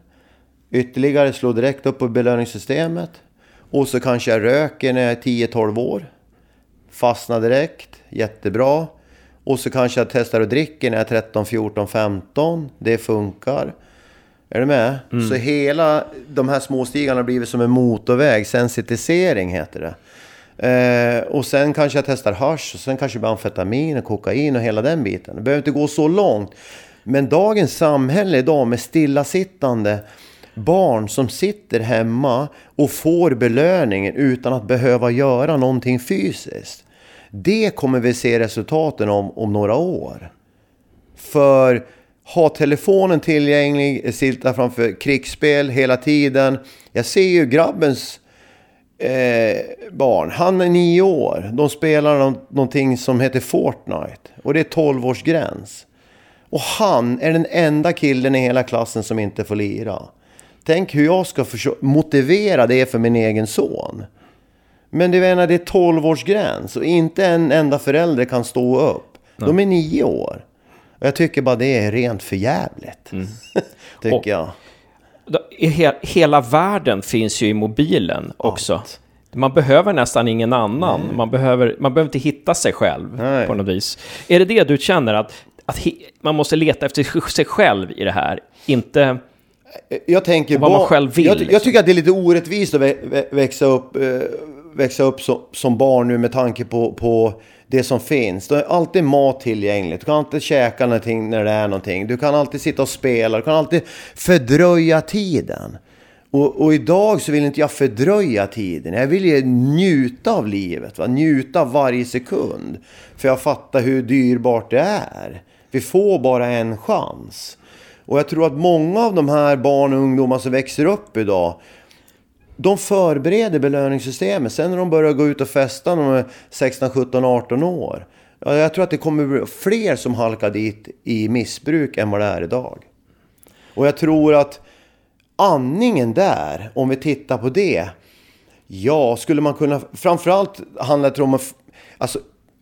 Ytterligare slår direkt upp på belöningssystemet. Och så kanske jag röker när jag är 10-12 år. Fastnar direkt, jättebra. Och så kanske jag testar att dricka när jag är 13, 14, 15. Det funkar. Är du med? Så hela de här småstigarna har blivit som en motorväg. Sensitisering heter det. Eh, och sen kanske jag testar hasch och sen kanske amfetamin och kokain och hela den biten. Det behöver inte gå så långt. Men dagens samhälle idag med stillasittande barn som sitter hemma och får belöningen utan att behöva göra någonting fysiskt. Det kommer vi se resultaten om om några år. För ha telefonen tillgänglig, sitta framför krigsspel hela tiden. Jag ser ju grabbens eh, barn, han är nio år. De spelar no någonting som heter Fortnite. Och det är 12. Och han är den enda killen i hela klassen som inte får lira. Tänk hur jag ska försöka motivera det för min egen son. Men det, menar, det är 12 års gräns och inte en enda förälder kan stå upp. De är nio år. Och jag tycker bara det är rent för jävligt. tycker
Och-
jag.
He hela världen finns ju i mobilen också. Man behöver nästan ingen annan. Man behöver, man behöver inte hitta sig själv
Nej.
på något vis. Är det det du känner, att, att hi- man måste leta efter sig själv i det här? Inte...
Jag tänker
vad man själv vill,
Jag,
liksom.
jag tycker att det är lite orättvist att vä- vä- växa upp, eh, växa upp som, som barn nu med tanke på, på det som finns. Det är alltid mat tillgängligt. Du kan alltid käka någonting när det är någonting. Du kan alltid sitta och spela. Du kan alltid fördröja tiden. Och, och idag så vill inte jag fördröja tiden. Jag vill ju njuta av livet. Va? Njuta av varje sekund. För jag fattar hur dyrbart det är. Vi får bara en chans. Och jag tror att många av de här barn och ungdomar som växer upp idag de förbereder belöningssystemet. Sen när de börjar gå ut och festa när de är 16, 17, 18 år. Jag tror att det kommer bli fler som halkar dit i missbruk än vad det är idag. Och jag tror att andningen där, om vi tittar på det. Ja, skulle man kunna... Framförallt handlar det om att... Alltså,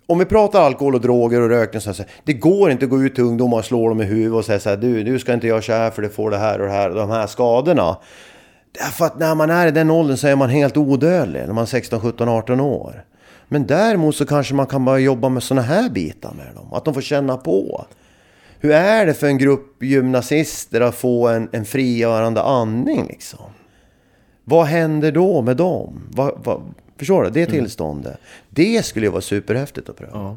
om vi pratar alkohol och droger och rökning så här, det går inte att gå ut till ungdomar och slå dem i huvudet och säga så här, du, du ska inte göra så här för det får det här och det här och de här skadorna. Därför att när man är i den åldern så är man helt odödlig, när man är 16, 17, 18 år. Men däremot så kanske man kan börja jobba med såna här bitar med dem, att de får känna på. Hur är det för en grupp gymnasister att få en, en frigörande andning liksom? Vad händer då med dem? Vad, vad, förstår du? Det tillståndet. Det skulle ju vara superhäftigt att pröva.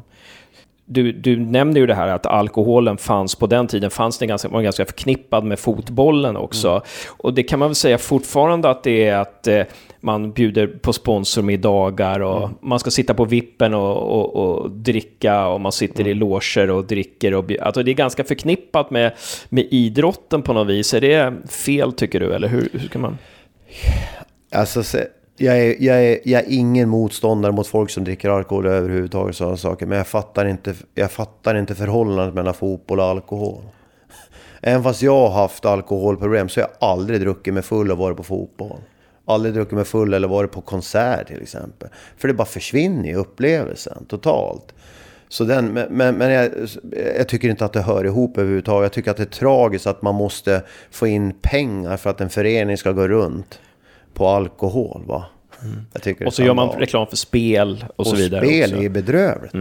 Du, du nämnde ju det här att alkoholen fanns på den tiden, fanns det ganska, var ganska förknippad med fotbollen också. Och det kan man väl säga fortfarande att det är att eh, man bjuder på sponsormiddagar och man ska sitta på vippen och, och, och dricka och man sitter i loger och dricker. Och, alltså det är ganska förknippat med, med idrotten på något vis. Är det fel tycker du, eller hur, hur kan man?
Alltså, jag, är, jag, är, jag är ingen motståndare mot folk som dricker alkohol överhuvudtaget. Sådana saker. Men jag fattar, inte, jag fattar inte förhållandet mellan fotboll och alkohol. Även fast jag har haft alkoholproblem så har jag aldrig druckit mig full och varit på fotboll. Aldrig druckit mig full eller varit på konsert till exempel. För det bara försvinner i upplevelsen totalt. Så den, men men, men jag, jag tycker inte att det hör ihop överhuvudtaget. Jag tycker att det är tragiskt att man måste få in pengar för att en förening ska gå runt på alkohol. Va? Är
Och så gör man reklam för spel och, så vidare
spel
också.
är bedrövligt.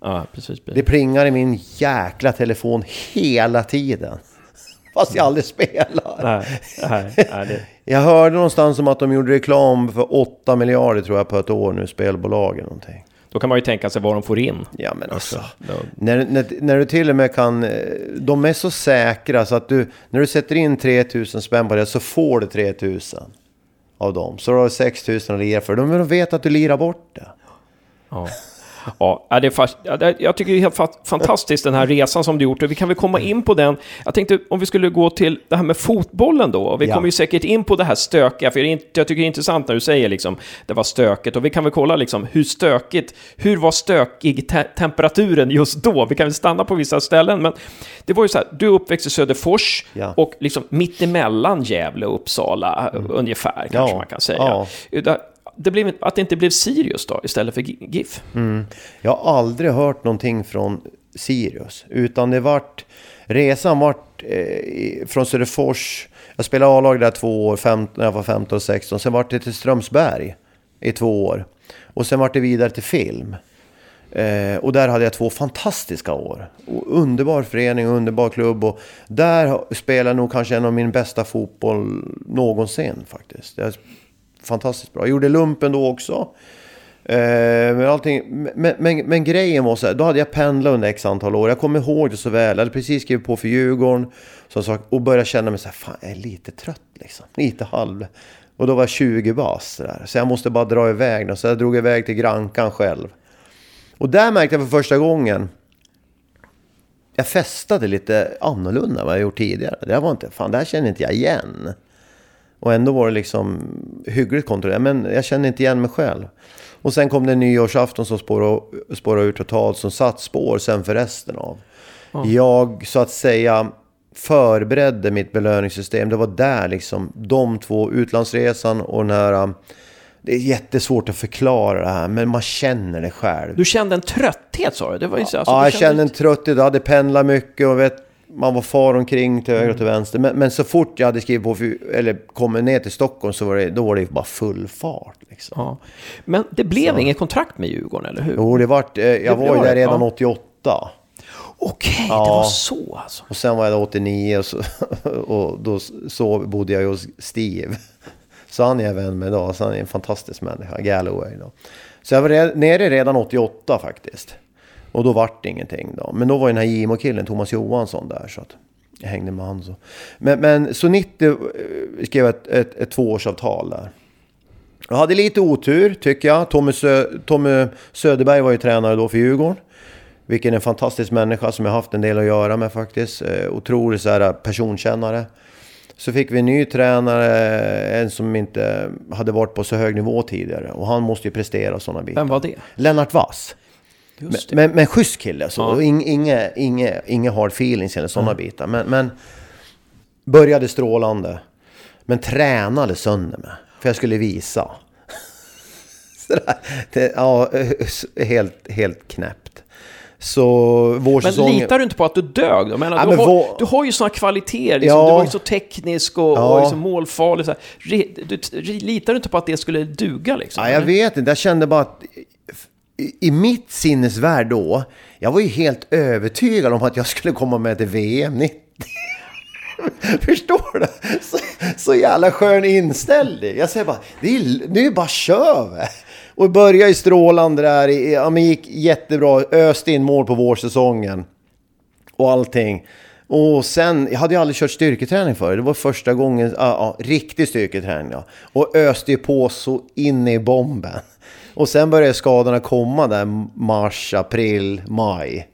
Ja, precis.
Det plingar i min jäkla telefon hela tiden. Fast jag aldrig spelar.
Nej, nej, nej, det...
Jag hörde någonstans om att de gjorde reklam för 8 miljarder tror jag på ett år nu, spelbolagen någonting.
Då kan man ju tänka sig vad de får in.
Ja men alltså.
Då,
När, när, när du till och med kan... eh, De är så säkra så att du... När du sätter in 3000 spänn på det så får du 3000 av dem. Så du har 6000 att lira för. De vet att du lirar bort det.
ja. Ja, det är fast, jag tycker det är helt fa- fantastiskt den här resan som du gjort. Och vi kan väl komma in på den. Jag tänkte om vi skulle gå till det här med fotbollen då. Vi
Ja.
kommer ju säkert in på det här stökiga. För jag tycker det är intressant när du säger liksom det var stökigt. Och vi kan väl kolla liksom hur stökigt, hur var stökig te temperaturen just då? Vi kan väl stanna på vissa ställen. Men det var ju så här, du är uppväxt i Söderfors
Ja.
och liksom mittemellan Gävle och Uppsala ungefär kanske
Ja.
man kan säga. Det- blev, att det inte blev Sirius då istället för GIF. Mm.
Jag har aldrig hört någonting från Sirius. Utan det vart... Resan vart eh, från Söderfors. Jag spelade A-lag där två år, fem, när jag var 15 och 16. Sen vart det till Strömsberg i två år. Och sen vart det vidare till film. Eh, och där hade jag två fantastiska år. Och underbar förening, underbar klubb. Och där spelade jag nog kanske en av min bästa fotboll någonsin faktiskt. Jag fantastiskt bra. Jag gjorde lumpen då också. Eh, men, allting, men, men, men grejen var så här, då hade jag pendlat under x antal år. Jag kommer ihåg det så väl. Jag hade precis skrivit på för Djurgården. Som sagt, och började känna mig så här, fan jag är lite trött liksom. Lite halv. Och då var jag 20 bast så, där. så jag måste bara dra iväg. Då. Så jag drog iväg till Grankan själv. Och där märkte jag för första gången. jag festade lite annorlunda än vad jag gjort tidigare. Det här var inte, fan det här känner inte jag igen. Och ändå var det liksom hyggligt kontrollerat. Men jag kände inte igen mig själv. Och sen kom det nyårsafton som spårade, spårade ur totalt. Som satt spår sen för resten av. Jag så att säga förberedde mitt belöningssystem. Det var där liksom. De två, utlandsresan och den här... um, Det är jättesvårt att förklara det här. Men man känner det själv.
Du kände en trötthet sa du? Det var ju så, alltså,
ja, jag kände en trötthet. Jag hade pendlat mycket och vet, man var far omkring till höger och till vänster. Men, men så fort jag hade skrivit på, för- eller kommit ner till Stockholm så var det, då var det bara full fart. Liksom.
Ja. Men det blev inget kontrakt med Djurgården, eller hur?
Jo, det vart, eh, jag
Det
var ju där redan
ja.
88.
Okej,
Ja.
det var så alltså.
Och sen var jag där 89 och, så, och då så bodde jag hos Steve. Så han är jag vän med idag. Så han är en fantastisk människa, Galloway. Då. Så jag var re- nere redan 88 faktiskt. Och då vart det ingenting då. Men då var ju den här Gimo-killen, Thomas Johansson där. Så att jag hängde med han så. Men, men så 90 eh, skrev ett, ett, ett tvåårsavtal där. Jag hade lite otur tycker jag. Tommy, Sö Tommy Söderberg var ju tränare då för Djurgården. Vilken en fantastisk människa som jag haft en del att göra med faktiskt. Eh, otrolig så här, personkännare. Så fick vi en ny tränare, en som inte hade varit på så hög nivå tidigare. Och han måste ju prestera sådana bitar.
Vem var det?
Lennart Wass.
Just det.
Men, men schysst kille, så.
Ja.
Och ing- Inga, inga, inga hard feelings eller sådana bitar. Men, men började strålande. Men tränade sönder mig. För jag skulle visa. Det, ja, helt, helt knäppt. Så
Men
vårsäsongen...
litar du inte på att du dög? Jag menar,
Ja,
du,
men
har,
vad-
du har ju såna kvaliteter, liksom.
Ja.
du var ju så teknisk och,
Ja.
och liksom målfarlig. Så här. Re- Du, litar du inte på att det skulle duga? Liksom?
Ja, jag
eller?
vet inte. Jag kände bara att i, mitt sinnesvärld då, jag var ju helt övertygad om att jag skulle komma med till VM 90. Förstår du? Så, så jävla skön inställning. Jag säger bara, det är, nu är bara kör vi. Och började ju strålande där. Ja, men gick jättebra. Öste in mål på vårsäsongen. Och allting. Och sen, jag hade ju aldrig kört styrketräning förr. Det var första gången, ja, ja, riktig styrketräning ja. Och öste ju på så in i bomben. Och sen började skadorna komma där mars, april, maj.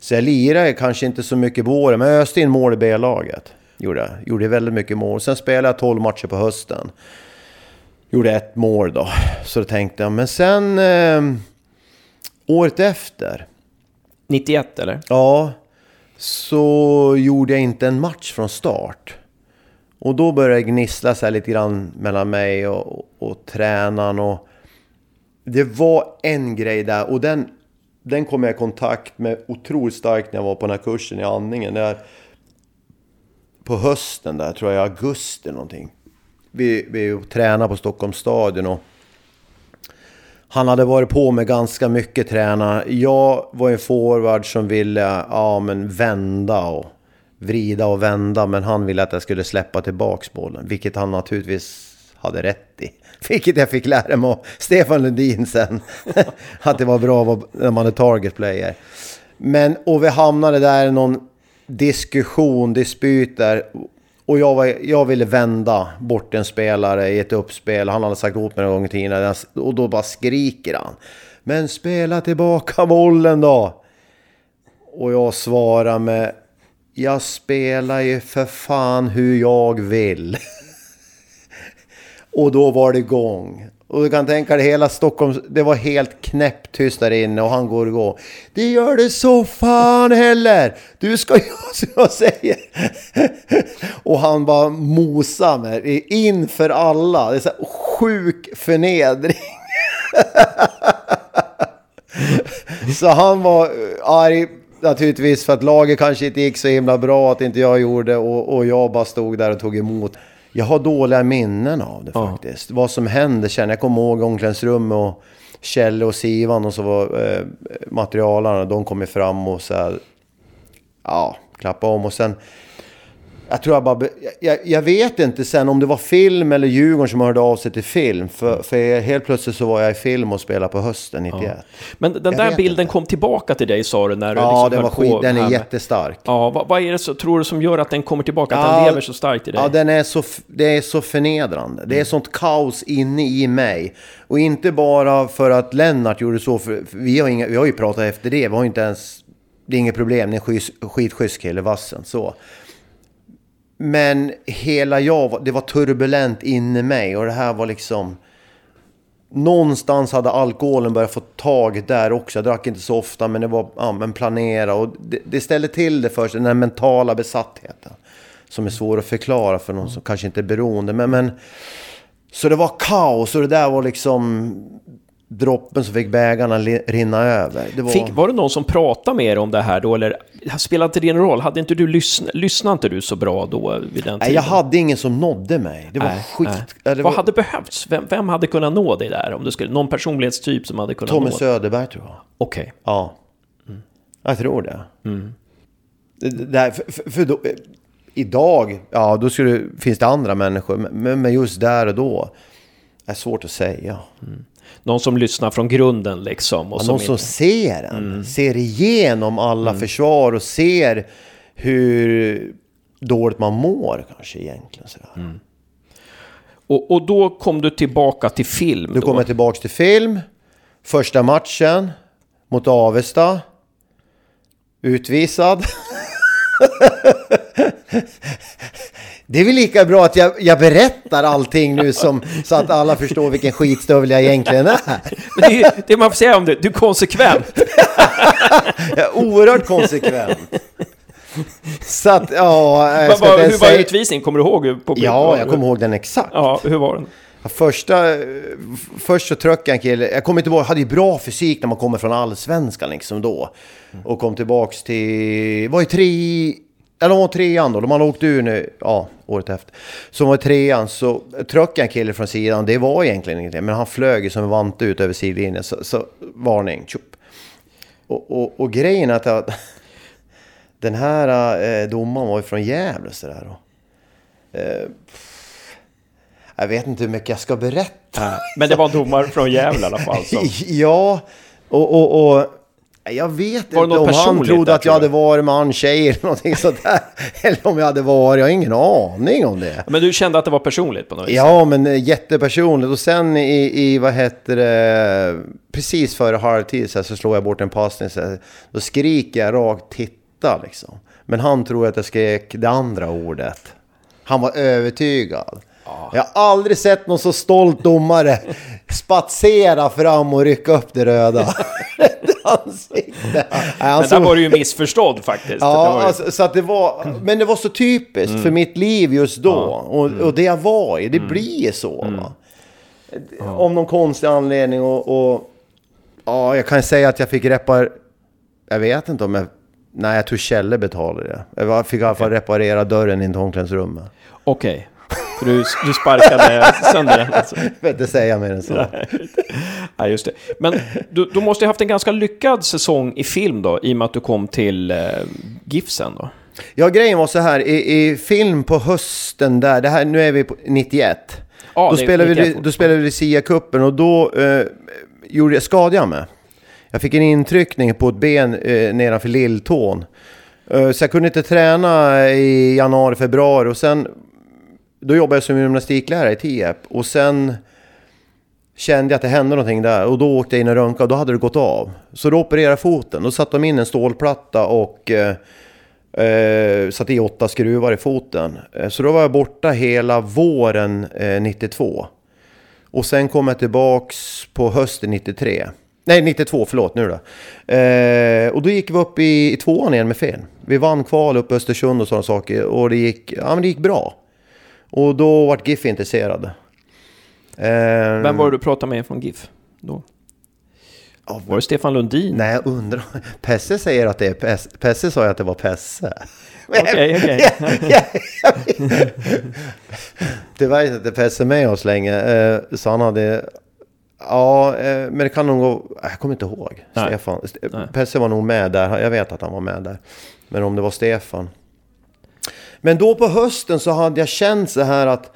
Så jag lirade kanske inte så mycket på våren, men jag öste in mål i B-laget. Gjorde jag. Gjorde väldigt mycket mål. Sen spelade jag 12 matcher på hösten. Gjorde ett mål då. Så då tänkte jag, men sen... Eh, året efter.
91 eller?
Ja, så gjorde jag inte en match från start. Och då började det gnissla så lite grann mellan mig och, och, och tränaren. Och det var en grej där och den, den kom jag i kontakt med otroligt starkt när jag var på den här kursen i andningen. Där, på hösten där, tror jag i augusti någonting. Vi, vi tränade på Stockholms stadion och han hade varit på med ganska mycket träna. Jag var en forward som ville ja, men vända och vrida och vända. Men han ville att jag skulle släppa tillbaks bollen. Vilket han naturligtvis hade rätt i. Vilket jag fick lära mig av Stefan Lundin sen. att det var bra när man är target player. Men, och vi hamnade där i någon diskussion, dispyt där. Och jag, var, jag ville vända bort en spelare i ett uppspel. Han hade sagt åt mig någon gång i tiden. Och då bara skriker han. Men spela tillbaka bollen då! Och jag svarar med... Jag spelar ju för fan hur jag vill. och då var det igång. Och du kan tänka dig hela Stockholm, det var helt knäpptyst där inne och han går igång. Det gör det så fan heller! Du ska göra som jag säger. och han bara mosar mig inför alla. Det är så här sjuk förnedring. Så han var eh, arg naturligtvis för att laget kanske inte gick så himla bra att inte jag gjorde och, och jag bara stod där och tog emot. Jag har dåliga minnen av det faktiskt. Vad som hände känner jag. kommer ihåg omklädningsrummet och Kjelle och Sivan och så var eh, materialarna. De kom ju fram och så här, ja, klappa om och sen jag tror jag bara... Jag, jag vet inte sen om det var film eller Djurgården som hörde av sig till film. För, för helt plötsligt så var jag i film och spelade på hösten 91.
Men den
Jag
där bilden
inte.
kom tillbaka till dig sa du när du
Ja,
liksom
den var skit, den
här
är
med-
jättestark.
Ja, vad, vad är det så, tror du som gör att den kommer tillbaka? Att
Ja,
den lever så starkt i dig?
Ja, den är så, det är så förnedrande. Det är sånt kaos inne i mig. Och inte bara för att Lennart gjorde så, för, för vi, har inga, vi har ju pratat efter det. Vi har ju inte ens det är inget problem, ni är en skit- skitschysst kille, vassen. Så. Men hela jag, det var turbulent inne i mig och det här var liksom... Någonstans hade alkoholen börjat få tag där också. Jag drack inte så ofta, men det var ja, men planera. Och det, det ställde till det för sig, den här mentala besattheten. Som är svår att förklara för någon som kanske inte är beroende. Men, men, så det var kaos och det där var liksom droppen som fick bägarna rinna över. Det var...
Fick, var det någon som pratade med er om det här då, eller spelade inte det någon roll? Hade inte du lyssnat, lyssnade inte du så bra då vid den
Nej, jag hade ingen som nådde mig. Det var
Nej,
skit...
nej.
det
Vad
var
hade behövts? Vem, vem hade kunnat nå dig där? Om du skulle, någon personlighetstyp som hade kunnat
Tommy
nå dig?
Söderberg tror jag.
Okej.
Ja. Jag tror det. Det- det där, för, för, för då, idag, ja då skulle, finns det andra människor. Men, men just där och då. är svårt att säga.
Någon som lyssnar från grunden liksom. Och
Ja,
som
någon som
inte-
ser en. Ser igenom alla försvar och ser hur dåligt man mår kanske egentligen. Sådär.
och, och då kom du tillbaka till film
Nu
då?
kommer jag tillbaks till film. Första matchen mot Avesta. Utvisad. Det är väl lika bra att jag, jag berättar allting nu som, så att alla förstår vilken skitstövel jag egentligen är.
Men det, är det man får säga om det, du är konsekvent.
Jag är oerhört konsekvent. Så att, ja... jag
Vad- hur
ens
var
säga-
utvisningen? Kommer du ihåg? På
Ja, jag kommer ihåg den exakt.
Ja, hur var den?
Första, först så tröck jag en kille, jag kommer inte ihåg, hade ju bra fysik när man kommer från allsvenskan liksom då. Och kom tillbaks till, var ju tre, eller var trean då, de hade åkt ur nu, ja, året efter. Så var i trean, så tröck jag en kille från sidan, det var egentligen ingenting, men han flög som en vante ut över sidlinjen, så, så varning, tjup. Och, och, och grejen är att jag, den här eh, domaren var ju från Gävle sådär då. Eh, jag vet inte hur mycket jag ska berätta.
Men det var en domare från Gävle i alla fall. Som...
Ja, och, och, och jag vet
Var
inte om han trodde
där,
att jag hade varit man, tjej eller någonting sådär. Eller om jag hade varit, jag har ingen aning om det.
Men du kände att det var personligt på något vis?
Ja, men eh, jättepersonligt. Och sen i, i vad heter det, precis före halvtid så, här, så slår jag bort en passning. Så här, då skriker jag rakt titta liksom. Men han tror att jag skrek det andra ordet. Han var övertygad. Jag har aldrig sett någon så stolt domare spatsera fram och rycka upp det röda. Ansikte.
Men där var du ju missförstådd faktiskt. Det
Ja,
var ju-
alltså, så att det var, men det var så typiskt för mitt liv just då. Och, och det jag var i, det blir så. Va? Om någon konstig anledning och, och... Ja, jag kan säga att jag fick repar... Jag vet inte om jag... Nej, jag tror Kjelle betalade det. Jag fick i alla fall reparera dörren in till omklädningsrummet.
Okej. För du, du sparkade sönder den alltså.
Jag vet inte säga mer än så.
Ja, just det. Men du, du måste ju haft en ganska lyckad säsong i film då, i och med att du kom till eh, GIF sen då.
Ja, grejen var så här. I, i film på hösten där, det här, nu är vi på 91.
Ja,
då, spelade
91
vi, då spelade vi SIA-cupen och då eh, gjorde jag, skadade jag mig. Jag fick en intryckning på ett ben eh, nedanför lilltån. Eh, så jag kunde inte träna i januari, februari och sen... Då jobbade jag som gymnastiklärare i Tierp och sen kände jag att det hände någonting där och då åkte jag in och röntgade och då hade det gått av. Så då opererade jag foten. Då satte de in en stålplatta och eh, eh, satte i åtta skruvar i foten. Eh, så då var jag borta hela våren eh, 92. Och sen kom jag tillbaks på hösten 93. Nej, 92, förlåt nu då. Eh, och då gick vi upp i, i tvåan igen med fel. Vi vann kval upp i Östersund och sådana saker. Och det gick, ja, men det gick bra. Och då vart GIF intresserade. Eh,
Vem var det du pratade med från GIF då?
Ja,
Var det Stefan Lundin?
Nej, jag undrar. Pesse säger att det är Pesse. Pesse sa ju att det var Pesse.
Okej, okej.
Tyvärr är inte Pesse med oss länge. eh, Så han hade... Ja, eh, men det kan nog gå... Jag kommer inte ihåg.
Nej.
Stefan. St-
Nej.
Pesse var nog med där. Jag vet att han var med där. Men om det var Stefan. Men då på hösten så hade jag känt så här att...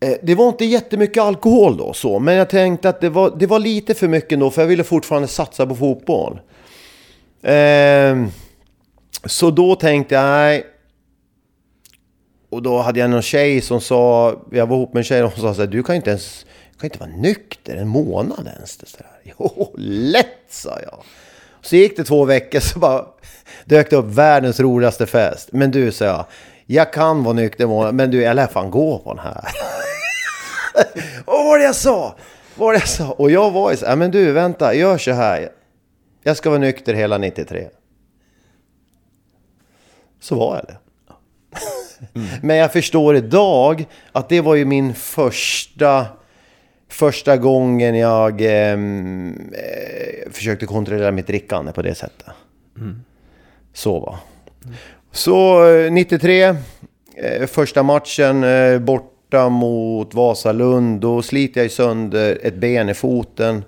eh, Det var inte jättemycket alkohol då så, men jag tänkte att det var, det var lite för mycket då för jag ville fortfarande satsa på fotboll. Eh, så då tänkte jag, nej. Och då hade jag någon tjej som sa, jag var ihop med en tjej och hon sa så här, du kan inte ens, du kan inte vara nykter en månad ens. Det så. Jo, lätt sa jag. Så gick det två veckor så bara dök det upp världens roligaste fest. Men du, sa jag, jag kan vara nykter men du, jag lär fan gå på den här. Och vad var det jag sa? Vad var det jag sa? Och jag var ju så här, men du, vänta, gör så här. Jag ska vara nykter hela 93. Så var jag det. Mm. Men jag förstår idag att det var ju min första första gången jag ehm, eh, försökte kontrollera mitt drickande på det sättet. Mm. Så va. Mm. Så 93, eh, eh, första matchen eh, borta mot Vasalund. Då sliter jag sönder ett ben i foten.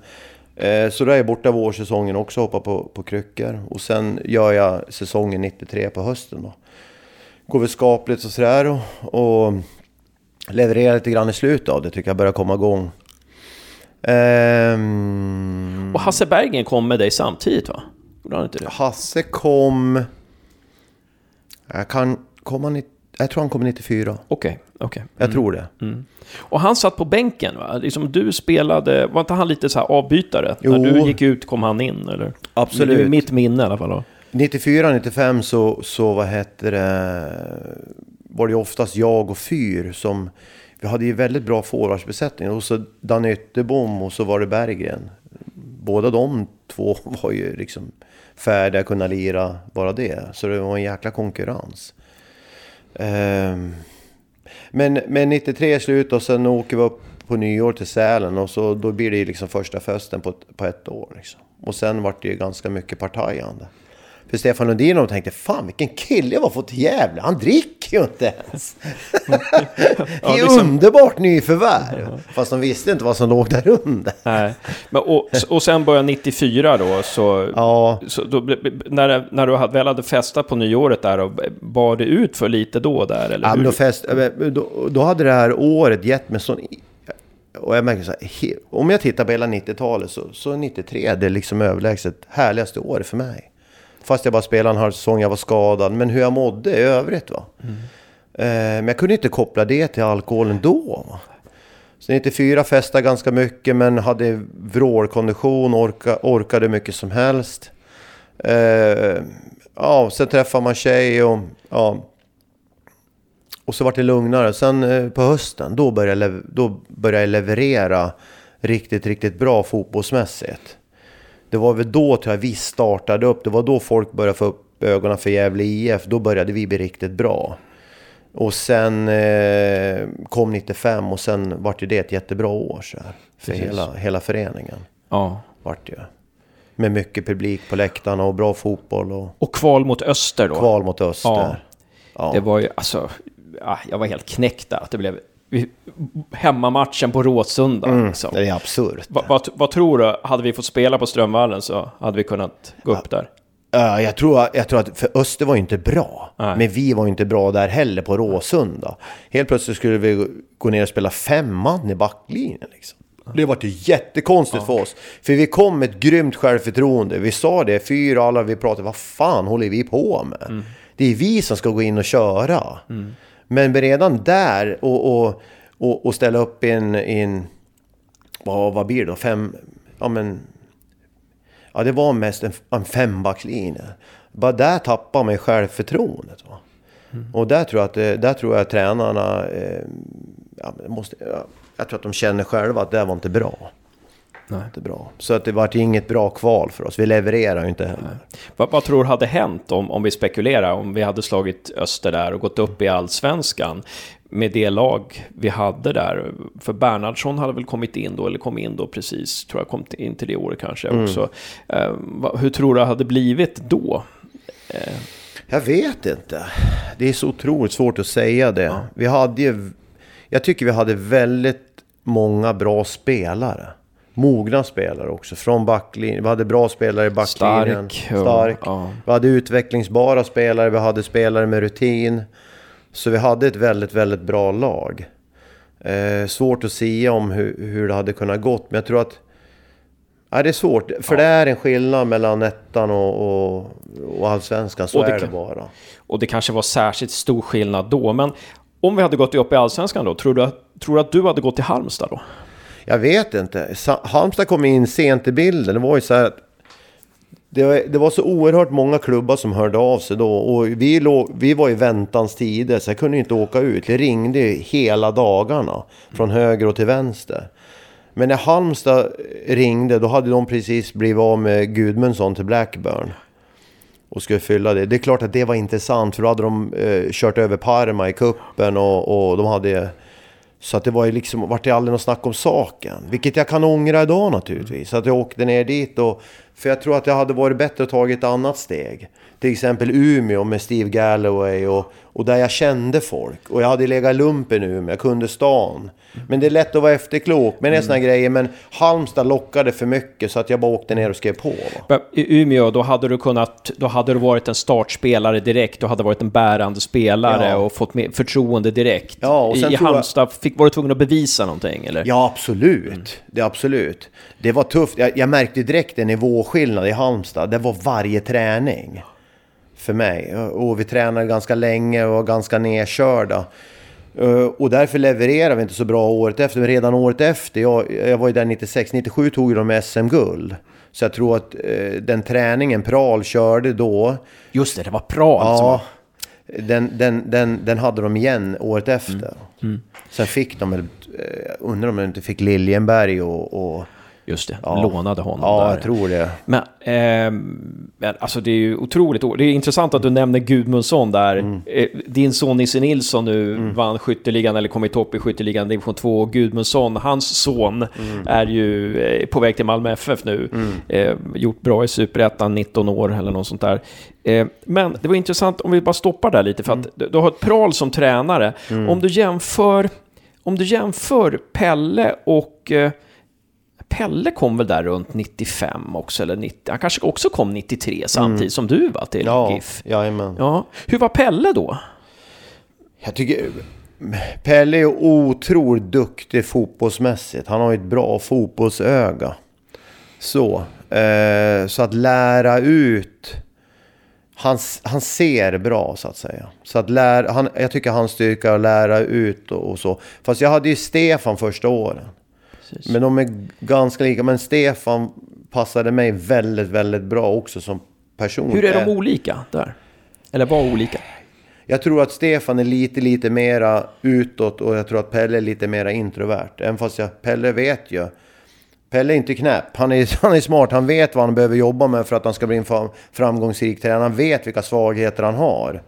Eh, så då är jag borta vårsäsongen också, hoppar på, på kryckor. Och sen gör jag säsongen 93 på hösten då. Går väl skapligt och sådär och, och levererar lite grann i slutet av det. Tycker jag börjar komma igång.
Um, och Hasse Bergen kom med dig samtidigt va?
Gjorde han inte det? Hasse kom... Jag kan... Kom han i, Jag tror han kom 94.
Okej, okay, okej. Okay.
Jag mm. tror det. Mm.
Och han satt på bänken va? Liksom du spelade... Var inte han lite så här avbytare? Jo. När du gick ut kom han in eller?
Absolut.
Det är mitt minne i alla fall. Då.
94, 95 så, så vad heter det... Var det oftast jag och Fyr som vi hade ju väldigt bra forwardsbesättning. Och så Dan Ytterbom och så var det Berggren. Båda de två var ju liksom färdiga att kunna lira bara det. Så det var en jäkla konkurrens. Um, men, men 93 är slut och sen åker vi upp på nyår till Sälen och så då blir det liksom första festen på, på ett år. Liksom. Och sen vart det ju ganska mycket partajande. För Stefan Lundin och tänkte, fan vilken kille jag var fått till Gävle. Han dricker ju inte ens. ja, liksom... Underbart nyförvärv. Fast de visste inte vad som låg där under.
Nej. Men, och, och sen började 94 då, så, ja. så då, när, när du väl hade festat på nyåret där, och bar det ut för lite då där? Eller
ja, men då, fest, då, då hade det här året gett mig sån och jag märker så här, om jag tittar på hela 90-talet så, så 93 är det liksom överlägset härligaste året för mig. Fast jag bara spelade en halv säsong, jag var skadad. Men hur jag mådde i övrigt va. Mm. Eh, men jag kunde inte koppla det till alkoholen då. Va? Så 94 festade ganska mycket men hade vrålkondition, orka, orkade mycket som helst. Eh, ja, sen träffade man tjej och ja. Och så var det lugnare. Sen eh, på hösten, då började, jag då började jag leverera riktigt, riktigt bra fotbollsmässigt. Det var väl då tror jag vi startade upp. Det var då folk började få upp ögonen för Gävle IF. Då började vi bli riktigt bra. Och sen eh, kom 95 och sen vart det ett jättebra år så här, för hela, hela föreningen. Ja. Vart det. Med mycket publik på läktarna och bra fotboll. Och,
och kval mot Öster då?
Kval mot Öster. Ja.
ja. Det var ju, alltså, ja, jag var helt knäckt där. Att det blev hemmamatchen på Råsunda.
Mm, liksom. Det är absurt.
Va, va, vad tror du? Hade vi fått spela på Strömvallen så hade vi kunnat gå upp där.
Uh, jag, tror, jag tror att, för Öster var ju inte bra. Nej. Men vi var ju inte bra där heller på Råsunda. Helt plötsligt skulle vi gå ner och spela fem man i backlinjen. Liksom. Det var ju jättekonstigt ja. för oss. För vi kom med ett grymt självförtroende. Vi sa det, fyra alla vi pratade, vad fan håller vi på med? Mm. Det är vi som ska gå in och köra. Mm. Men redan där och, och, och, och ställa upp in, in vad, vad blir det då? Fem, ja men... Ja, det var mest en, en fembackslinje. Bara där tappar man självförtroendet. Va? Mm. Och där tror jag att, där tror jag att tränarna... Eh, ja, måste, ja, jag tror att de känner själva att det var inte bra. Nej. Inte bra. Så att det var inget bra kval för oss. Vi levererar ju inte heller.
Vad, vad, tror du hade hänt om, om vi spekulerar? Om vi hade slagit Öster där och gått upp i allsvenskan med det lag vi hade där. För Bernhardsson hade väl kommit in då, eller kom in då precis, tror jag kom in till det året kanske mm. också. Eh, hur tror du det hade blivit då?
Eh. Jag vet inte. Det är så otroligt svårt att säga det. Ja. Vi hade ju, jag tycker vi hade väldigt många bra spelare mogna spelare också. Från backlinjen. Vi hade bra spelare i backlinjen. Stark. Stark. Ja. Vi hade utvecklingsbara spelare. Vi hade spelare med rutin. Så vi hade ett väldigt, väldigt bra lag. Eh, svårt att säga om hur, hur det hade kunnat gått. Men jag tror att... Ja, det är svårt. För ja. det är en skillnad mellan ettan och, och, och allsvenskan. Så och det är det bara.
Och det kanske var särskilt stor skillnad då. Men om vi hade gått upp i allsvenskan då, tror du, tror du att du hade gått till Halmstad då?
Jag vet inte. Halmstad kom in sent i bilden. Det var ju så här att det, var, det var så oerhört många klubbar som hörde av sig då. Och vi, låg, vi var i väntans tider så jag kunde inte åka ut. Det ringde hela dagarna. Från höger och till vänster. Men när Halmstad ringde då hade de precis blivit av med Gudmundsson till Blackburn. Och skulle fylla det. Det är klart att det var intressant för då hade de eh, kört över Parma i kuppen och, och de hade... Så att det var ju liksom, vart det aldrig något snack om saken. Vilket jag kan ångra idag naturligtvis. Att jag åkte ner dit och... För jag tror att det hade varit bättre att ta ett annat steg. Till exempel Umeå med Steve Galloway och, och där jag kände folk. Och jag hade legat lumpen i Umeå, jag kunde stan. Men det är lätt att vara efterklok med mm. sådana grejer. Men Halmstad lockade för mycket så att jag bara åkte ner och skrev på. Va?
I Umeå, då hade du kunnat, då hade du varit en startspelare direkt. Du hade varit en bärande spelare ja. och fått med förtroende direkt. Ja, och sen i Halmstad, jag... fick, var du tvungen att bevisa någonting eller?
Ja, absolut. Mm. Det absolut. Det var tufft. Jag, jag märkte direkt en nivåskillnad i Halmstad. Det var varje träning för mig. Och vi tränade ganska länge och var ganska nedkörda. Eh, och därför levererade vi inte så bra året efter. Men redan året efter, jag, jag var ju där 96, 97 tog de SM-guld. Så jag tror att eh, den träningen Pral körde då...
Just det, det var Pral ja, som...
Den, den, den, den hade de igen året efter. Mm. Mm. Sen fick de eh, undrar om de inte fick Liljenberg och, och
Just det, ja. lånade honom
ja,
där.
Ja, jag tror det.
Men, eh, alltså det är ju otroligt. Det är intressant att du nämner Gudmundsson där. Mm. Eh, din son Nisse Nilsson nu mm. vann skytteligan, eller kom i topp i skytteligan division 2. Gudmundsson, hans son, mm. är ju eh, på väg till Malmö FF nu. Mm. Eh, gjort bra i Superettan, 19 år eller något sånt där. Eh, men det var intressant, om vi bara stoppar där lite, för att mm. du har ett Pral som tränare. Mm. Om du jämför, om du jämför Pelle och eh, Pelle kom väl där runt 95 också, eller 90, han kanske också kom 93 samtidigt mm. som du var till
ja,
GIF.
Jajamän.
Ja, Hur var Pelle då?
Jag tycker... Pelle är otroligt duktig fotbollsmässigt. Han har ett bra fotbollsöga. Så. Eh, så att lära ut... Han, han ser bra så att säga. Så att lära, han, jag tycker hans styrka är att lära ut och, och så. Fast jag hade ju Stefan första åren. Precis. Men de är ganska lika. Men Stefan passade mig väldigt, väldigt bra också som person.
Hur är de olika där? Eller var olika?
Jag tror att Stefan är lite, lite mera utåt och jag tror att Pelle är lite mera introvert. Även fast jag, Pelle vet ju. Pelle är inte knäpp. Han är, han är smart. Han vet vad han behöver jobba med för att han ska bli en framgångsrik tränare. Han vet vilka svagheter han har.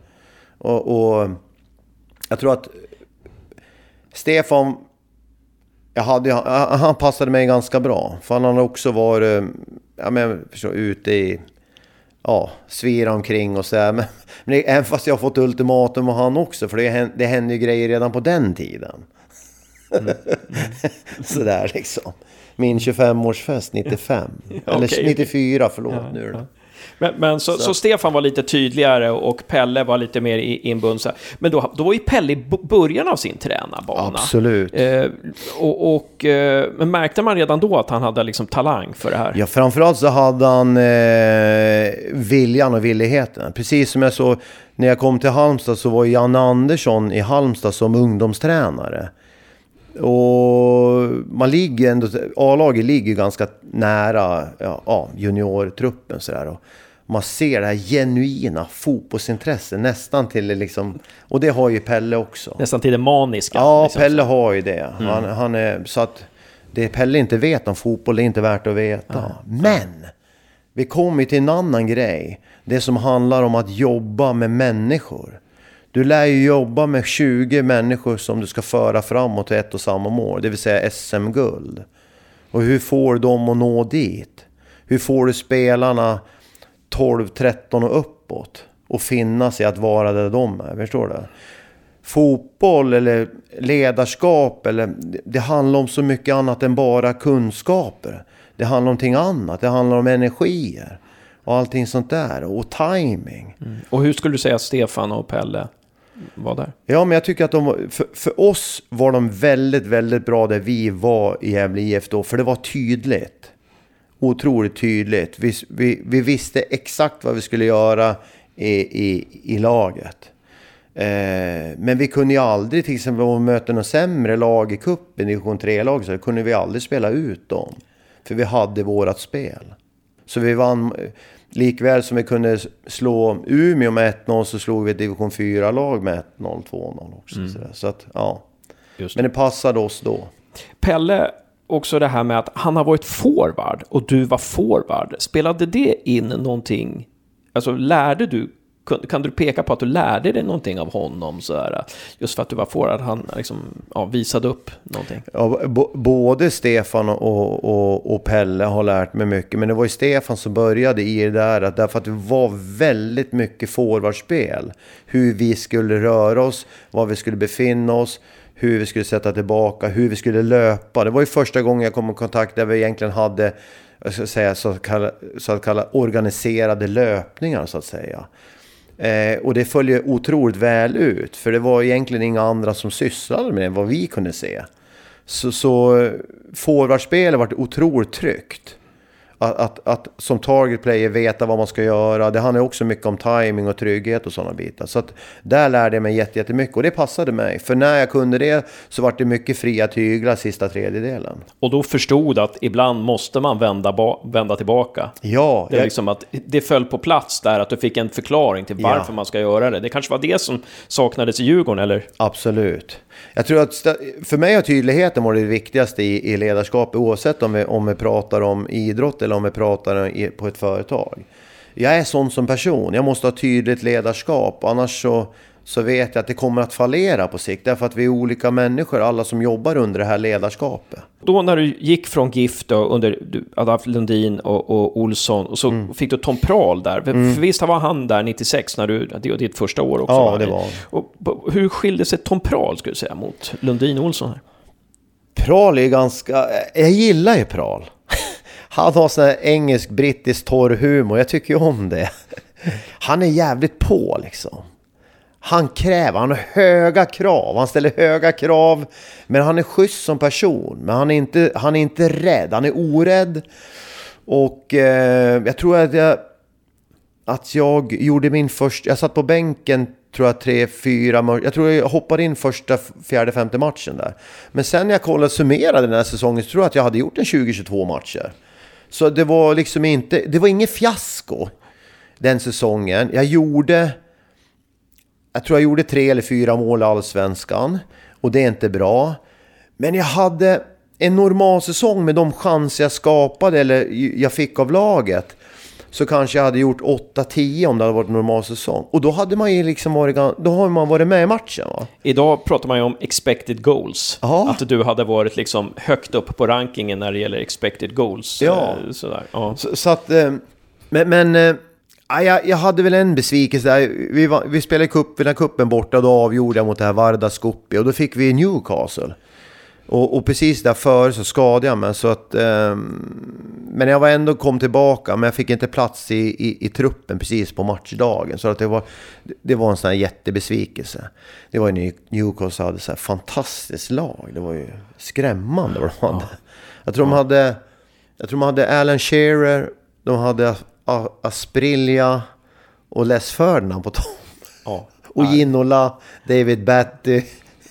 Och, och jag tror att Stefan jag hade, han passade mig ganska bra. För han har också varit ja, men, förstår, ute i... Ja, svira omkring och sådär. Men, men även fast jag har fått ultimatum och han också. För det, det hände ju grejer redan på den tiden. Mm. Mm. sådär liksom. Min 25-årsfest 95. Eller okay. 94, förlåt ja, nu då. Ja.
Men, men så, så. så, Stefan var lite tydligare och Pelle var lite mer inbundna. Men då, då var ju Pelle i början av sin tränarbana.
Absolut.
Eh, och, och eh, men märkte man redan då att han hade liksom talang för det här?
Ja, framförallt så hade han eh, viljan och villigheten. Precis som jag såg när jag kom till Halmstad så var Janne Andersson i Halmstad som ungdomstränare. Och man ligger ändå, A-laget ligger ganska nära ja, juniortruppen sådär. Och man ser det här genuina fotbollsintresset nästan till det liksom... Och det har ju Pelle också.
Nästan till det maniska.
Ja, liksom. Pelle har ju det. Mm. Han, han, är, så att det Pelle inte vet om fotboll, det är inte värt att veta. Mm. Men! Vi kommer till en annan grej. Det som handlar om att jobba med människor. Du lär ju jobba med 20 människor som du ska föra framåt till ett och samma mål, det vill säga SM-guld. Och hur får du dem att nå dit? Hur får du spelarna 12, 13 och uppåt och finna sig att vara där de är? Förstår du? Fotboll eller ledarskap, eller, det handlar om så mycket annat än bara kunskaper. Det handlar om någonting annat, det handlar om energier och allting sånt där. Och timing.
Mm. Och hur skulle du säga att Stefan och Pelle var där.
Ja, men jag tycker att de, för, för oss var de väldigt, väldigt bra där vi var i Gävle IF då, för det var tydligt. Otroligt tydligt. Vi, vi, vi visste exakt vad vi skulle göra i, i, i laget. Eh, men vi kunde ju aldrig, till exempel om vi mötte något sämre lag i cupen, division 3-lag, så kunde vi aldrig spela ut dem. För vi hade vårat spel. Så vi vann, likväl som vi kunde slå Umeå med 1-0 så slog vi ett division 4-lag med 1-0, 2-0 också. Mm. Så, så att, ja. Men det passade oss då.
Pelle, också det här med att han har varit forward och du var forward. Spelade det in någonting? Alltså lärde du kan du peka på att du lärde dig någonting av honom? Så här, just för att du var forward, han liksom, ja, visade upp någonting.
Ja, både Stefan och, och, och, Pelle har lärt mig mycket. Men det var ju Stefan som började i det där. därför att det var väldigt mycket forwardspel. Hur vi skulle röra oss, var vi skulle befinna oss hur vi skulle sätta tillbaka, hur vi skulle löpa. Det var ju första gången jag kom i kontakt där vi egentligen hade jag ska säga, så, att kalla, så att kalla organiserade löpningar så att säga. Eh, och det följer otroligt väl ut, för det var egentligen inga andra som sysslade med det, vad vi kunde se. Så, så forwardspelet vart otroligt tryggt. Att, att, att, som target player veta vad man ska göra. Det handlar också mycket om timing och trygghet och sådana bitar. Så att där lärde jag mig jättemycket och det passade mig. För när jag kunde det så var det mycket fria tyglar sista tredjedelen.
Och då förstod att ibland måste man vända, vända tillbaka.
Ja.
Det, är jag... liksom att det föll på plats där, att du fick en förklaring till varför ja. man ska göra det. Det kanske var det som saknades i Djurgården, eller?
Absolut. Jag tror att för mig har tydligheten varit det viktigaste i, i ledarskap oavsett om vi, om vi pratar om idrott eller om vi pratar i, på ett företag. Jag är sån som person. Jag måste ha tydligt ledarskap. Annars så så vet jag att det kommer att fallera på sikt. Därför att vi är olika människor, alla som jobbar under det här ledarskapet.
Då när du gick från GIF då, under haft Lundin och, och Olsson och så mm. fick du Tom Prahl där. Mm. För visst var han där 96 när du, det var ditt första år också?
Ja, det var
och, Hur skilde sig Tom Prahl skulle säga mot Lundin och Olsson? Här?
Prahl är ganska, jag gillar ju Prahl. Han har sån här engelsk, brittisk torr humor, jag tycker ju om det. Han är jävligt på liksom. Han kräver, han har höga krav, han ställer höga krav. Men han är schysst som person, men han är inte, han är inte rädd, han är orädd. Och eh, jag tror att jag, att jag gjorde min första, jag satt på bänken tror jag tre, fyra, jag tror jag hoppade in första, fjärde, femte matchen där. Men sen när jag kollade summerade den här säsongen så tror jag att jag hade gjort en 20-22 matcher. Så det var liksom inte, det var inget fiasko den säsongen. Jag gjorde jag tror jag gjorde tre eller fyra mål i Allsvenskan. Och det är inte bra. Men jag hade en normal säsong med de chanser jag skapade eller jag fick av laget. Så kanske jag hade gjort 8-10 om det hade varit normal säsong. Och då hade man ju liksom varit, då har man varit med i matchen va?
Idag pratar man ju om expected goals. Aha. Att du hade varit liksom högt upp på rankingen när det gäller expected goals.
Ja. Eh, sådär. ja. Så, så att... Eh, men... men eh, Ja, jag, jag hade väl en besvikelse där. Vi, var, vi spelade cup, den kuppen borta då avgjorde jag mot det här Varda Skopje och då fick vi Newcastle. Och, och precis därför så skadade jag mig så att... Eh, men jag var ändå kom tillbaka men jag fick inte plats i, i, i truppen precis på matchdagen. Så att det var, det var en sån här jättebesvikelse. Det var ju Newcastle hade så här fantastiskt lag. Det var ju skrämmande vad de hade. Jag tror de hade... Jag tror de hade Alan Shearer, de hade Asprilla och Les Ferdinand på topp. Ja, och Ginola, David Batty.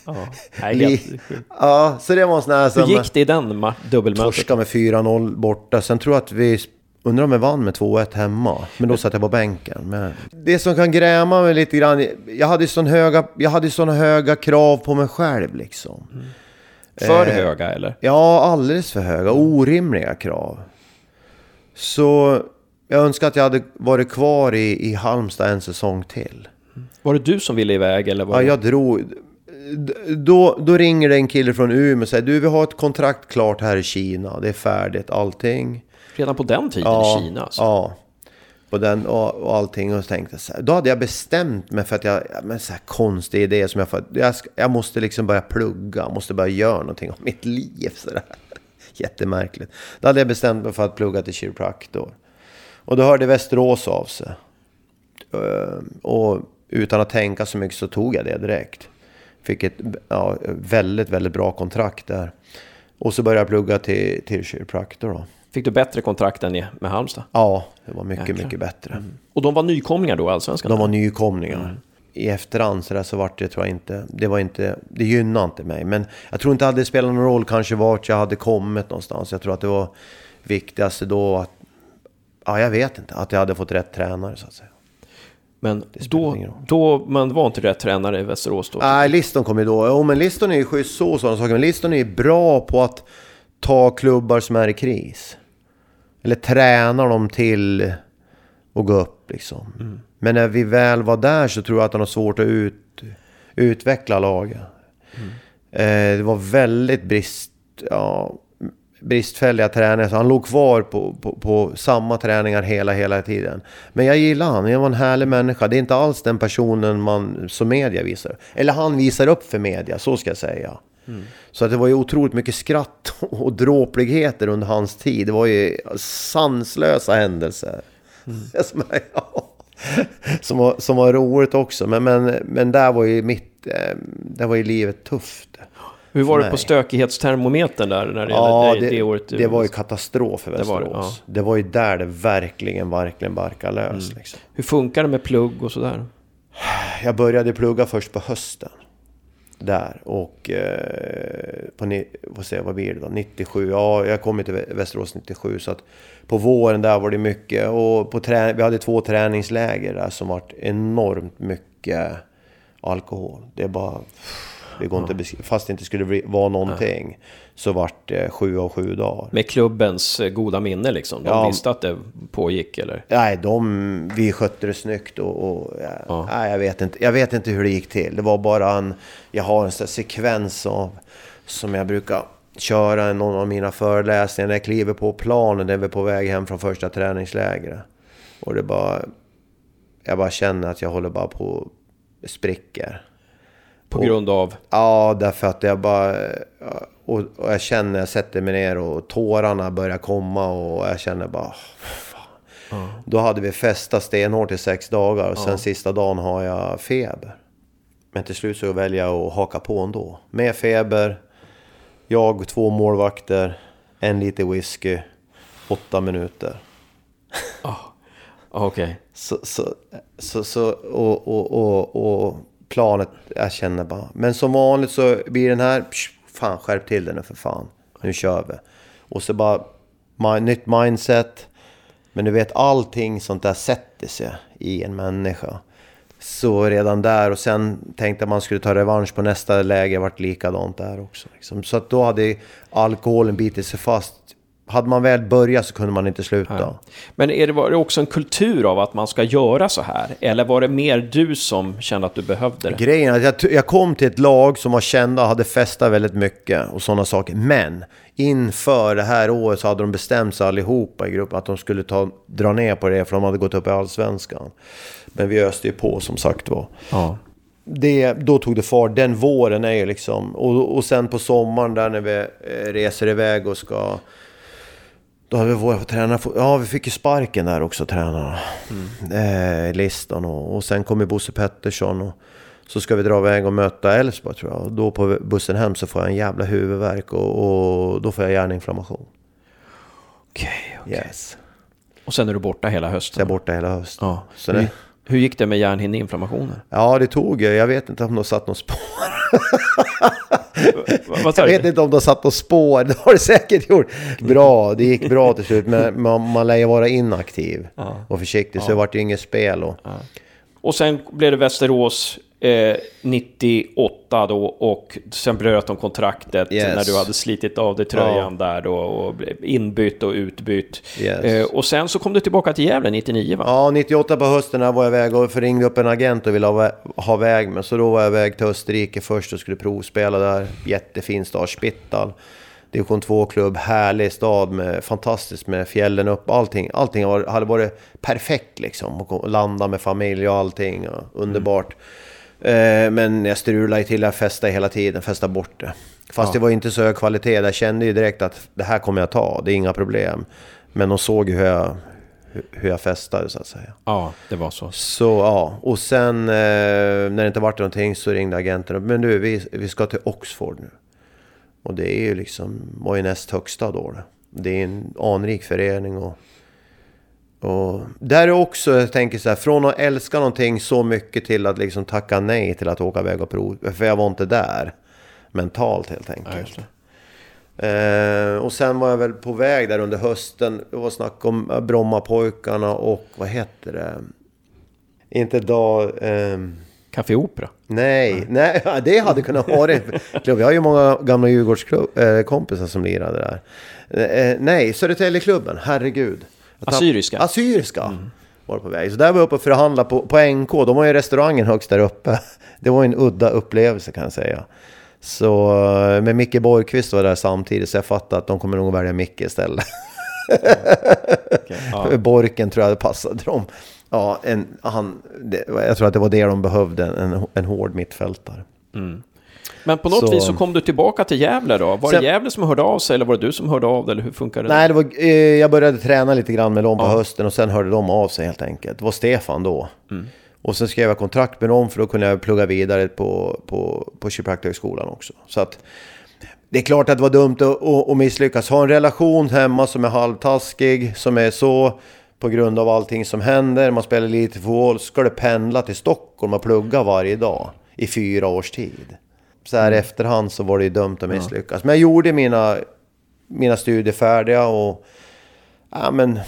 Ja, nej, ja, så det var en sån här.
Hur gick det i den dubbelmötet?
Torska med 4-0 borta. Sen tror jag att vi... Undrar om vi vann med 2-1 hemma. Men då satt jag på bänken. Men det som kan gräma mig lite grann. Jag hade sån höga, jag hade såna höga krav på mig själv liksom. Mm.
För eh, höga eller?
Ja, alldeles för höga. Orimliga krav. Så jag önskar att jag hade varit kvar i, i Halmstad en säsong till.
Var det du som ville iväg eller? Var
ja,
det...
jag drog. Då, då ringer det en kille från Umeå och säger du vi har ett kontrakt klart här i Kina. Det är färdigt allting.
Redan på den tiden ja, i Kina? Alltså.
Ja. På den och, och allting och så tänkte så här, Då hade jag bestämt mig för att jag, men så här konstig idé som jag, jag, jag måste liksom börja plugga, måste börja göra någonting av mitt liv. Så där. Jättemärkligt. Då hade jag bestämt mig för att plugga till kiropraktor. Och då hörde Västerås av sig. Ehm, och utan att tänka så mycket så tog jag det direkt. Fick ett ja, väldigt, väldigt bra kontrakt där. Och så började jag plugga till, till kiropraktor då.
Fick du bättre kontrakt än med Halmstad?
Ja, det var mycket, Jäklar. mycket bättre. Mm.
Och de var nykomlingar då, allsvenskan?
De var nykomlingar. Mm. I efterhand så, där så vart det, tror jag inte, det var inte, det gynnade inte mig. Men jag tror inte det hade spelat någon roll kanske vart jag hade kommit någonstans. Jag tror att det var viktigaste då att ja, jag vet inte, att jag hade fått rätt tränare så att säga.
Men då, då, man var inte rätt tränare i Västerås då?
Nej, Liston kom ju då. Jo, men Liston är ju schysst så, sådana saker. Men Liston är ju bra på att ta klubbar som är i kris. Eller träna dem till att gå upp liksom. Men när vi väl var där så tror jag att han har svårt att ut, utveckla laget. Eh, det var väldigt brist, ja, bristfälliga träningar. Så han låg kvar på, på, på samma träningar hela, hela tiden. Men jag gillar han. Han var en härlig människa. Det är inte alls den personen man som media visar. Eller han visar upp för media, så ska jag säga. Så att det var ju otroligt mycket skratt och dråpligheter under hans tid. Det var ju sanslösa händelser. Som, ja, som, var, som var roligt också. Men, men, men där var ju mitt... eh, Där var ju livet tufft.
Hur var det på stökighetstermometern där när det
Ja, det,
det, det året?
det var ju katastrof för
Det
Västerås.
var
Det,
det, ja. Mm.
var ju där det verkligen, verkligen barkade lös. Liksom.
Hur funkar det med plugg och sådär?
Jag började plugga först på hösten. Där. Och eh, på, vad, säger, vad blir det då? 97. Ja, jag kom till Vä- Västerås 97. Så att på våren där var det mycket. Och på trä, vi hade två träningsläger där som var enormt mycket alkohol. Det är bara... Det går inte beskriva. Fast det inte skulle vara någonting. Så vart det sju av sju dagar.
Med klubbens eh, goda minne liksom? De
Ja.
visste att det pågick eller?
Nej, de, vi skötte det snyggt och, och ja, nej, jag, vet inte, jag vet inte hur det gick till. Det var bara en, jag har en sån sekvens av, som jag brukar köra i någon av mina föreläsningar när jag kliver på planen när vi är på väg hem från första träningslägret. Och det bara, jag bara känner att jag håller bara på spricker.
På
Och-
grund av?
Ja, därför att jag bara... Och, och jag känner, jag sätter mig ner och tårarna börjar komma och jag känner bara... Fan. Då hade vi festat stenhårt i sex dagar och sen sista dagen har jag feber. Men till slut så väljer jag att haka på ändå. Med feber, jag, två målvakter, en liter whisky, åtta minuter.
Ah, Okej.
Så, så, så, så och, och, och, och planet, jag känner bara. Men som vanligt så blir den här, psh, fan skärp till den nu för fan. Nu kör vi. Och så bara, my, nytt mindset. Men du vet allting sånt där sätter sig i en människa. Så redan där och sen tänkte man skulle ta revansch på nästa läge, vart likadant där också. Liksom. Så att då hade alkoholen bitit sig fast. Hade man väl börjat så kunde man inte sluta.
Men är det, var det också en kultur av att man ska göra så här? Eller var det mer du som kände att du behövde det?
Grejen är att jag, jag kom till ett lag som var kända och hade festat väldigt mycket och sådana saker. Men inför det här året så hade de bestämt sig allihopa i gruppen att de skulle ta, dra ner på det för de hade gått upp i allsvenskan. Men vi öste ju på som sagt var.
Ja.
Det, då tog det fart. Den våren är ju liksom... Och, och sen på sommaren där när vi eh, reser iväg och ska... Då hade vi våra tränare... Ja, vi fick ju sparken där också, tränarna. Eh, listan och, och sen kommer Bosse Pettersson och så ska vi dra iväg och möta Elfsborg tror jag. Och då på bussen hem så får jag en jävla huvudvärk och, och då får jag hjärninflammation.
Okej.
Yes.
Och sen är du borta hela hösten?
Jag är borta hela hösten.
Ja.
Så
hur,
det,
hur gick det med hjärnhinneinflammationer?
ja, det tog ju. Jag vet inte om de satt något spår. Jag vet inte om de satt något spår. Det har det säkert gjort. Bra, det gick bra till slut. Men man, man lär ju vara inaktiv och försiktig. Så det vart ju inget spel. Och,
Och sen blev det Västerås eh, 98 då och sen bröt de kontraktet
Yes.
när du hade slitit av dig tröjan där då och inbytt och utbytt.
Yes.
Eh, och sen så kom du tillbaka till Gävle 99 va?
Ja, 98 på hösten var jag iväg och ringde upp en agent och ville ha, ha väg med. Så då var jag iväg till Österrike först och skulle provspela där. Jättefin stad, Spittal. Division 2-klubb, härlig stad med fantastiskt med fjällen upp. Allting, allting hade varit perfekt liksom. Och landa med familj och allting. Och underbart. Eh, men jag strulade till, jag festade hela tiden, festade bort det. Fast det var inte så hög kvalitet. Jag kände ju direkt att det här kommer jag ta, det är inga problem. Men de såg hur jag, hur- jag festade så att säga.
Ja, det var så.
Så ja, och sen eh, när det inte vart någonting så ringde agenten upp. Men du, vi, vi ska till Oxford nu. Och det är ju liksom, var ju näst högsta då. Det är en anrik förening och... Och där är också, jag tänker så här, från att älska någonting så mycket till att liksom tacka nej till att åka iväg och prova. För jag var inte där mentalt helt enkelt.
Ja, det.
Eh, och sen var jag väl på väg där under hösten. Det var snack om eh, Brommapojkarna och vad heter det? Inte dag... ehm,
Café Opera.
Nej, nej, ja, det hade kunnat vara en klubb. Jag har ju många gamla Djurgårdskompisar som lirade där. Eh, nej, Södertäljeklubben, herregud. Tapp-
Assyriska.
Assyriska var på väg. Så där var jag uppe och förhandlade på, på NK. De har ju restaurangen högst där uppe. Det var en udda upplevelse kan jag säga. Så, eh, men Micke Borgqvist var där samtidigt så jag fattade att de kommer nog välja Micke istället.
Ja.
Borken tror jag det passade dem. Ja, en, han, det, jag tror att det var det de behövde, en, en hård mittfältare.
Men på något
Så-
vis så kom du tillbaka till Gävle då? Var
Sen-
det Gävle som hörde av sig eller var det du som hörde av dig? Eller hur funkar det?
Nej, det var, eh, jag började träna lite grann med dem på
Ja.
hösten och sen hörde de av sig helt enkelt. Det var Stefan då. Och sen skrev jag kontrakt med dem för då kunde jag plugga vidare på, på, på kiropraktorhögskolan också. Så att det är klart att det var dumt att, att, att misslyckas. Ha en relation hemma som är halvtaskig, som är så på grund av allting som händer. Man spelar lite fotboll, ska du pendla till Stockholm och plugga varje dag i fyra års tid. Så här i efterhand så var det ju dumt att misslyckas. Men jag gjorde mina, mina studier färdiga och ja, men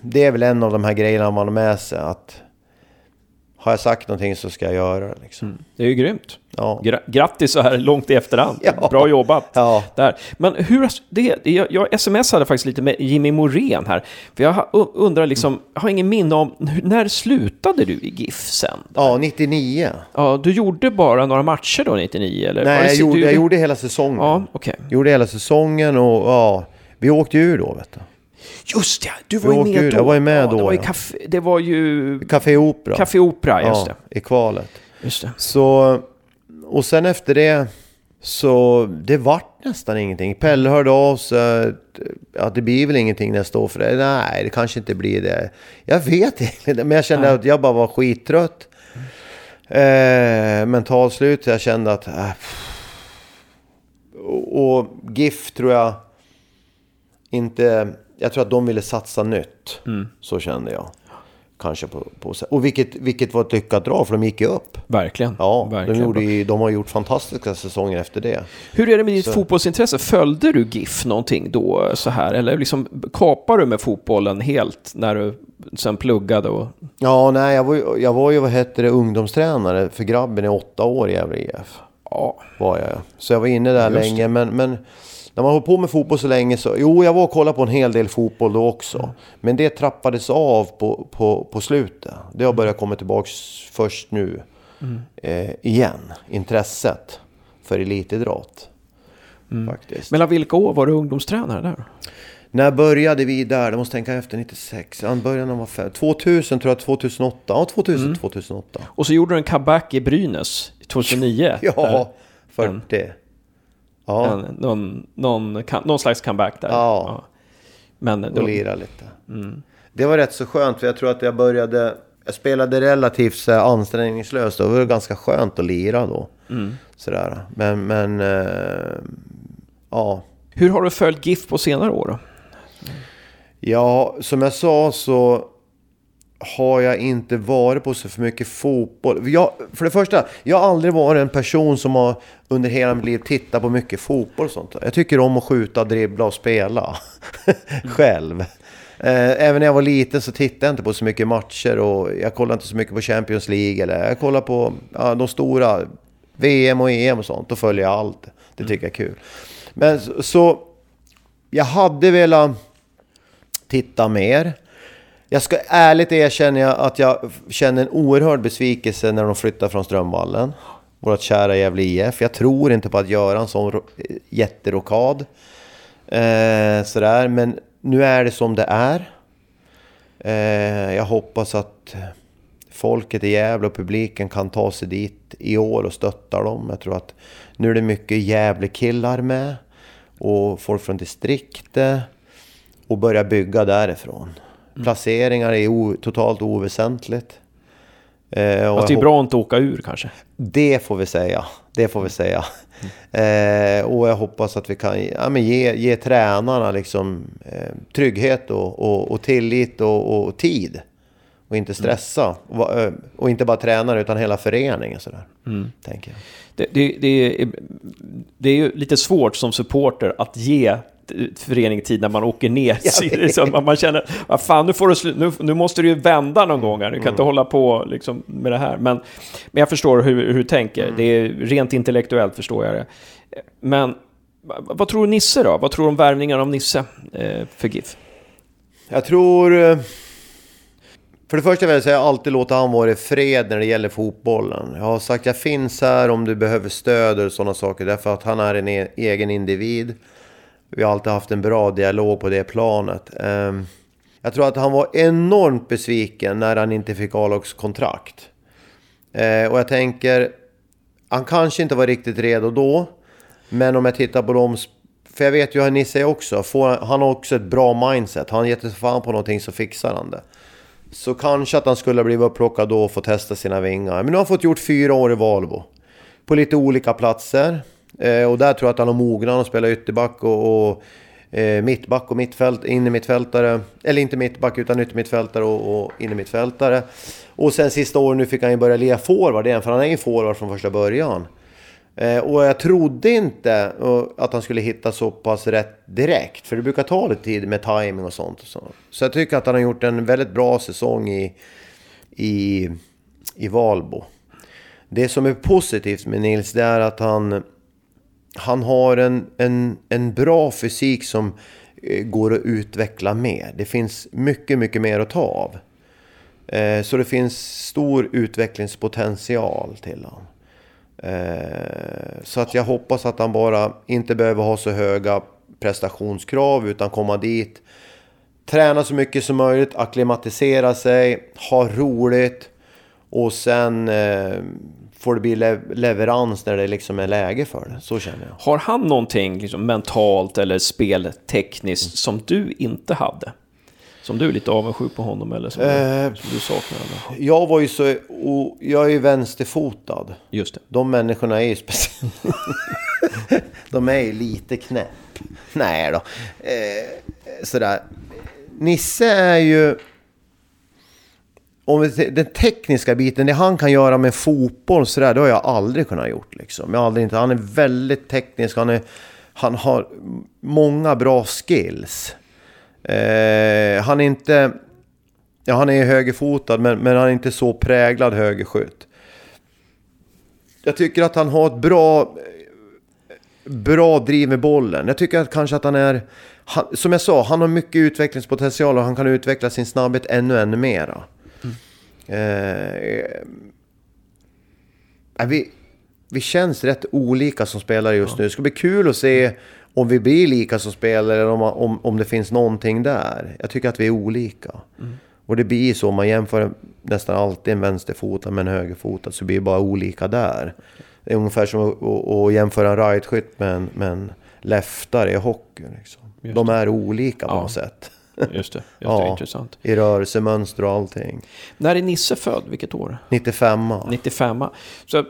det är väl en av de här grejerna man har med sig. Att har jag sagt någonting så ska jag göra det. Liksom.
Det är ju grymt.
Ja.
Gra- grattis så här långt i efterhand.
Ja.
Bra jobbat.
Ja.
Där. Men hur, det, jag, jag smsade faktiskt lite med Jimmy Morén här. För jag undrar liksom, jag har ingen minne om, när slutade du i GIF sen?
ja, 99.
Ja, du gjorde bara några matcher då 99 eller?
Nej,
det
jag gjorde,
du,
jag gjorde hela säsongen.
Ja, okej.
Gjorde hela säsongen och ja, vi åkte ju ur då vet du.
Just ja, du var ju med
ur,
då.
jag var ju med
ja,
då,
Det var
ja.
kaffe, det var ju
Café Opera.
Café Opera, just
ja,
det.
i kvalet.
Just det.
Så, och sen efter det så det vart nästan ingenting. Pelle hörde av sig att ja, det blir väl ingenting nästa år för det. Nej, det kanske inte blir det. Jag vet inte, men jag kände att jag bara var skittrött. Eh, mentalt slut, jag kände att... Äh, och, och GIF tror jag inte... Jag tror att de ville satsa nytt. Så kände jag. Kanske på, på Och vilket, vilket var ett lyckat drag, för de gick ju upp.
Verkligen.
Ja,
Verkligen.
de, gjorde de har gjort fantastiska säsonger efter det.
Hur är det med ditt fotbollsintresse? Följde du GIF någonting då så här? Eller liksom kapar du med fotbollen helt när du sen pluggade? Och...
Ja, nej, jag var jag var ju vad heter det, ungdomstränare för grabben i åtta år i Gävle IF.
Ja,
Var jag. Så jag var inne där
Just
länge, men, men när man håller på med fotboll så länge så... Jo, jag var och kollade på en hel del fotboll då också. Men det trappades av på, på, på slutet. Det har börjat komma tillbaks först nu. Eh, igen, intresset för elitidrott. Faktiskt.
mellan vilka år var du ungdomstränare där?
När började vi där? Det måste tänka efter 96. Han började när han var fem. 2000 tror jag, 2008. Ja, 2000, 2008.
Och så gjorde du en comeback i Brynäs 2009.
Ja,
Där.
40. Ja,
En, någon, någon, någon slags comeback där.
Ja.
Men
och
då,
lira lite. Det var rätt så skönt för jag tror att jag började... Jag spelade relativt så här, ansträngningslöst. då. Det var ganska skönt att lira då. Sådär. Men, men... Eh, ja.
hur har du följt GIF på senare år då?
Ja, som jag sa så har jag inte varit på så för mycket fotboll. Jag, för det första, jag har aldrig varit en person som har under hela mitt liv tittat på mycket fotboll och sånt. Jag tycker om att skjuta, dribbla och spela själv. Eh, Även när jag var liten så tittade jag inte på så mycket matcher och jag kollade inte så mycket på Champions League. Eller jag kollade på ja, de stora VM och EM och sånt. Då följer jag allt. Det tycker jag är kul. Men så, så jag hade velat titta mer. Jag ska ärligt erkänna att jag känner en oerhörd besvikelse när de flyttar från Strömvallen. Vårt kära Gävle IF. Jag tror inte på att göra en sån jätterokad. Eh, sådär, men nu är det som det är. Eh, jag hoppas att folket i Gävle och publiken kan ta sig dit i år och stötta dem. Jag tror att nu är det mycket Gävlekillar med. Och folk från distriktet. Och börja bygga därifrån. Placeringar är o, totalt oväsentligt. Eh, och
Fast det är bra att inte åka ur kanske.
det får vi säga. Det får vi säga. Eh, och jag hoppas att vi kan ja, men ge, ge tränarna liksom, eh, trygghet och, och, och tillit och, och tid. Och inte stressa. Och, va- ö, och inte bara tränare utan hela föreningen sådär. Tänker jag.
Det, det, det, är, det är ju lite svårt som supporter att ge förening tid när man åker ner.
Vet.
Liksom, man- man känner, vad fan, nu, får du nu, nu måste du ju vända någon gång här. Du kan
Mm.
inte hålla på liksom, med det här. Men, men jag förstår hur, hur du tänker.
Mm.
Det är rent intellektuellt förstår jag det. Men vad, vad tror du Nisse då? Vad tror du om värvningen av Nisse eh, för GIF?
Jag tror... eh, För det första vill jag säga alltid låta han vara i fred när det gäller fotbollen. Jag har sagt jag finns här om du behöver stöd och sådana saker. Därför att han är en e- egen individ. Vi har alltid haft en bra dialog på det planet. Ehm, jag tror att han var enormt besviken när han inte fick A-lags kontrakt. Eh, och jag tänker, han kanske inte var riktigt redo då. Men om jag tittar på dem, för jag vet ju hur Nisse är också. Får, han har också ett bra mindset. Har han gett sig fan på någonting så fixar han det. Så kanske att han skulle ha blivit upplockad då och få testa sina vingar. Men nu har han fått gjort fyra år i Valbo. På lite olika platser. Eh, och där tror jag att han har mognat och spelar ytterback och, och eh, mittback och mittfält, innermittfältare. Eller inte mittback utan yttermittfältare och, och innermittfältare. Och sen sista året nu fick han ju börja lira forward igen, för han är ju forward från första början. Eh, och jag trodde inte eh, att han skulle hitta så pass rätt direkt. För det brukar ta lite tid med timing och sånt. Och så. så jag tycker att han har gjort en väldigt bra säsong i, i, i Valbo. Det som är positivt med Nils det är att han, han har en, en, en bra fysik som eh, går att utveckla mer. Det finns mycket, mycket mer att ta av. Eh, Så det finns stor utvecklingspotential till honom. Eh, Så att jag hoppas att han bara inte behöver ha så höga prestationskrav utan komma dit. Träna så mycket som möjligt, akklimatisera sig, ha roligt och sen eh, får det bli le- leverans när det liksom är läge för det. Så känner jag.
Har han någonting liksom, mentalt eller speltekniskt som du inte hade? Som du är lite avundsjuk på honom eller som,
Eh.
du, som du saknar? Eller?
Jag var ju så... Och jag är ju vänsterfotad.
Just det.
De människorna är ju speciella. De är ju lite knäpp. Nej då. Eh, sådär. Nisse är ju... Om vi, den tekniska biten, det han kan göra med fotboll sådär, det har jag aldrig kunnat gjort. Liksom. Jag aldrig inte, han är väldigt teknisk, han, är, han har många bra skills. Eh, han är inte... Ja, han är högerfotad, men, men han är inte så präglad högerskytt. Jag tycker att han har ett bra, bra driv med bollen. Jag tycker att kanske att han är... Han, som jag sa, han har mycket utvecklingspotential och han kan utveckla sin snabbhet ännu, ännu mera. Eh, eh, vi, vi känns rätt olika som spelare just nu. Det ska bli kul att se om vi blir lika som spelare eller om, om, om det finns någonting där. Jag tycker att vi är olika. Och det blir så, om man jämför nästan alltid en vänsterfotad med en högerfotad så blir det bara olika där. Det är ungefär som att, att, att jämföra en rightskytt med en, med en leftare i hockey. Liksom. De är olika på
Ja.
något sätt.
Just det, det
Ja.
intressant.
I rörelsemönster och allting.
När är Nisse född? Vilket år?
95
95 Så, eh,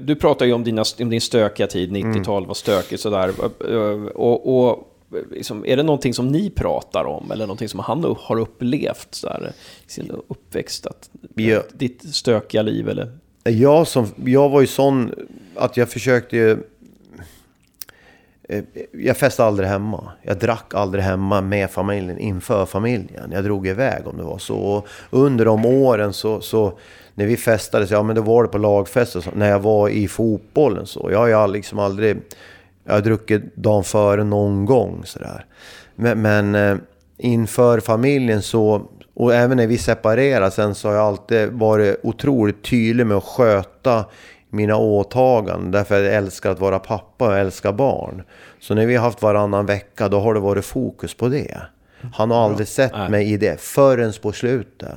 du pratar ju om, dina, om din stökiga tid, 90-tal var stökigt sådär. Eh, Och, och liksom, är det någonting som ni pratar om? Eller någonting som han har upplevt sådär, i sin uppväxt? Att,
Ja.
Ditt stökiga liv eller?
Jag, som, jag var ju sån att jag försökte Eh, jag festade aldrig hemma. Jag drack aldrig hemma med familjen, inför familjen. Jag drog iväg om det var så. Och under de åren så, så när vi festade, så, ja men då var det på lagfester. så, när jag var i fotbollen så. Jag har ju liksom aldrig... Jag har druckit dagen före någon gång sådär. Men, men eh, inför familjen så, och även när vi separerade sen så har jag alltid varit otroligt tydlig med att sköta mina åtaganden. Därför jag älskar att vara pappa och älskar barn. Så när vi har haft varannan vecka då har det varit fokus på det. Han har aldrig sett mig i det förrän på slutet.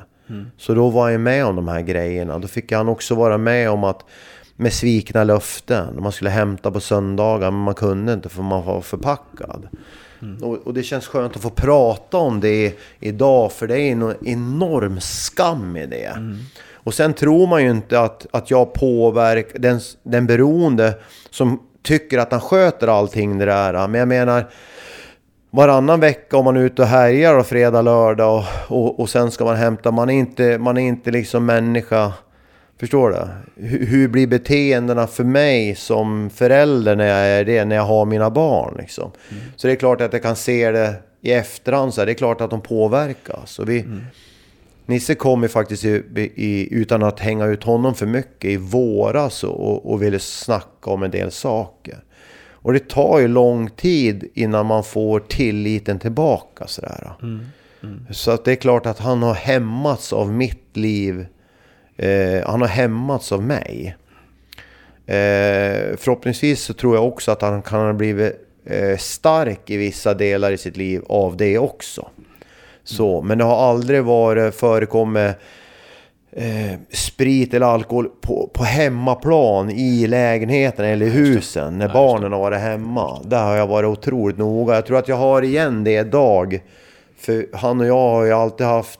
Så då var jag med om de här grejerna. Då fick han också vara med om att med svikna löften. Man skulle hämta på söndagar men man kunde inte för man var förpackad. Och, och det känns skönt att få prata om det idag för det är en enorm skam i det. Och sen tror man ju inte att, att jag påverkar den, den beroende som tycker att han sköter allting det där. Men jag menar, varannan vecka om man är ute och härjar och fredag, lördag och, och, och sen ska man hämta. Man är inte, man är inte liksom människa. Förstår du? Hur, hur blir beteendena för mig som förälder när jag är det, när jag har mina barn liksom? Mm. Så det är klart att jag kan se det i efterhand, så här, det är klart att de påverkas. Och vi, mm. Nisse kom ju faktiskt i, i, utan att hänga ut honom för mycket i våras och, och ville snacka om en del saker. Och det tar ju lång tid innan man får tilliten tillbaka. Sådär. Mm. Mm. Så att det är klart att han har hämmats av mitt liv. Eh, han har hämmats av mig. Eh, förhoppningsvis så tror jag också att han kan ha blivit eh, stark i vissa delar i sitt liv av det också. Så, men det har aldrig varit förekommit eh, sprit eller alkohol på, på hemmaplan i lägenheten eller husen när barnen har varit hemma. Där har jag varit otroligt noga. Jag tror att jag har igen det idag. För han och jag har ju alltid haft...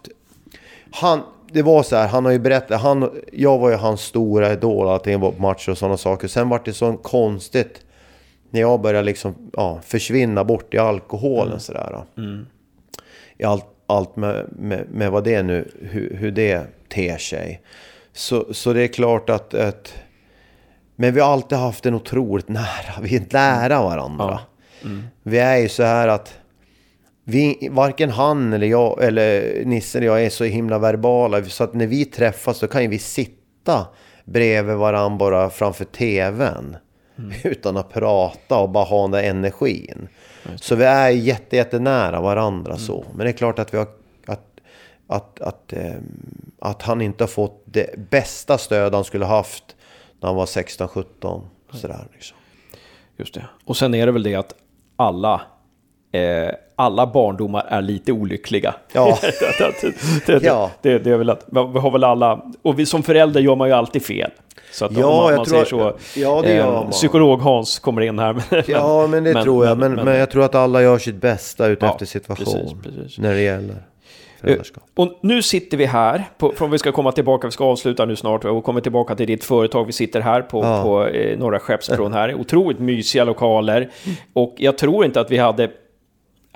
Han, det var så här, han har ju berättat, han, jag var ju hans stora idol, allting var på matcher och sådana saker. Sen var det så konstigt när jag började liksom, ja, försvinna bort i alkoholen mm. sådär. Mm. I allt, allt med, med, med vad det nu, hur, hur det ter sig. Så, så det är klart att, att... Men vi har alltid haft en otroligt nära, vi är nära varandra. Ja. Mm. Vi är ju så här att... Vi, varken han eller jag, eller Nisse eller jag är så himla verbala. Så att när vi träffas då kan ju vi sitta bredvid varandra bara framför tvn. Mm. Utan att prata och bara ha den där energin. Så vi är jätte, jättenära varandra mm. så. Men det är klart att vi har att, att, att, ähm, att han inte har fått det bästa stöd han skulle haft när han var 16-17. Sådär liksom.
Just det. Och sen är det väl det att alla eh, alla barndomar är lite olyckliga.
Ja.
det, det, ja. Det, det, är väl att, vi har väl alla, och vi som förälder gör man ju alltid fel. Så att ja, om man, man säger så,
ja, det gör eh,
psykolog Hans kommer in här.
Men, ja, men det men, tror jag. Men, men, men, jag tror att alla gör sitt bästa ut ja, efter situation. Precis, precis. När det gäller.
Eh, och nu sitter vi här, på, om vi ska komma tillbaka, vi ska avsluta nu snart och komma tillbaka till ditt företag. Vi sitter här på, ja. på eh, Norra Skeppsbron här, otroligt mysiga lokaler. Och jag tror inte att vi hade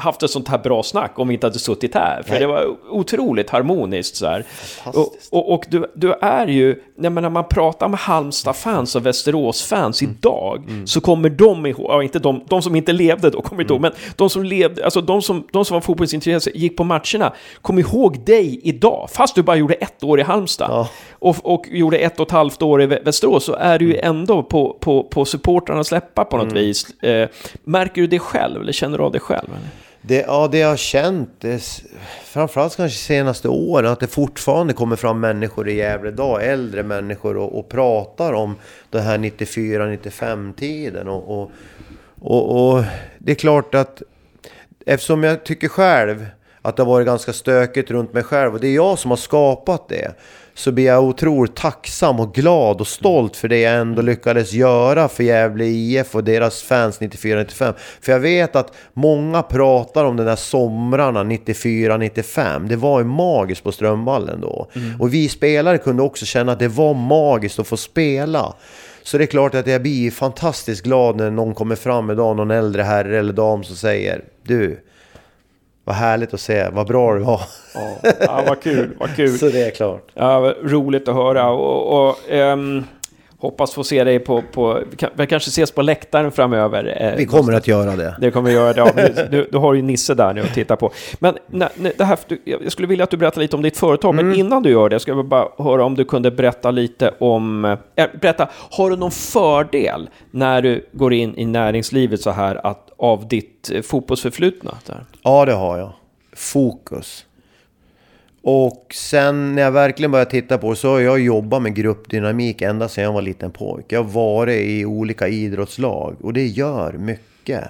haft ett sånt här bra snack om vi inte hade suttit här. För Nej. det var otroligt harmoniskt så här. Och, och, och, du, du är ju, när man pratar med Halmstad-fans och Västerås-fans mm. idag, mm. så kommer de ihåg, ja, inte de, de som inte levde då, kommer inte mm. ihåg, men de som levde, alltså de som, de som var fotbollsintresserade, gick på matcherna, kom ihåg dig idag, fast du bara gjorde ett år i Halmstad. Ja. Och, och gjorde ett och ett halvt år i Västerås, så är du ju mm. ändå på, på, på supportrarnas läppar på något mm. vis. Eh, märker du det själv, eller känner du av det själv? Eller?
Det, ja, det jag har känt, det, framförallt kanske senaste åren, att det fortfarande kommer fram människor i Gävle idag, äldre människor, och, och pratar om den här 94-95-tiden. Och, och, och, och, det är klart att eftersom jag tycker själv att det har varit ganska stökigt runt mig själv, och det är jag som har skapat det, så blir jag otroligt tacksam och glad och stolt för det jag ändå lyckades göra för Gävle IF och deras fans 94-95. För jag vet att många pratar om de där somrarna 94-95. Det var ju magiskt på Strömvallen då. Mm. Och vi spelare kunde också känna att det var magiskt att få spela. Så det är klart att jag blir fantastiskt glad när någon kommer fram idag, någon äldre herre eller dam som säger Du, vad härligt att se, vad bra du var.
Ja, ja vad kul, vad kul.
Så det är klart.
Ja, roligt att höra. Och, och um, hoppas få se dig på, på vi kanske ses på läktaren framöver.
Eh, vi kommer att göra det.
Det kommer vi göra, ja. Du, du har ju Nisse där nu att titta på. Men nej, det här, jag skulle vilja att du berättar lite om ditt företag, mm. men innan du gör det, ska jag bara höra om du kunde berätta lite om, äh, berätta, har du någon fördel när du går in i näringslivet så här att av ditt eh, fotbollsförflutna? Där?
Ja, det har jag. Fokus. Och sen när jag verkligen började titta på det så har jag jobbat med gruppdynamik ända sedan jag var liten pojke. Jag har varit i olika idrottslag och det gör mycket.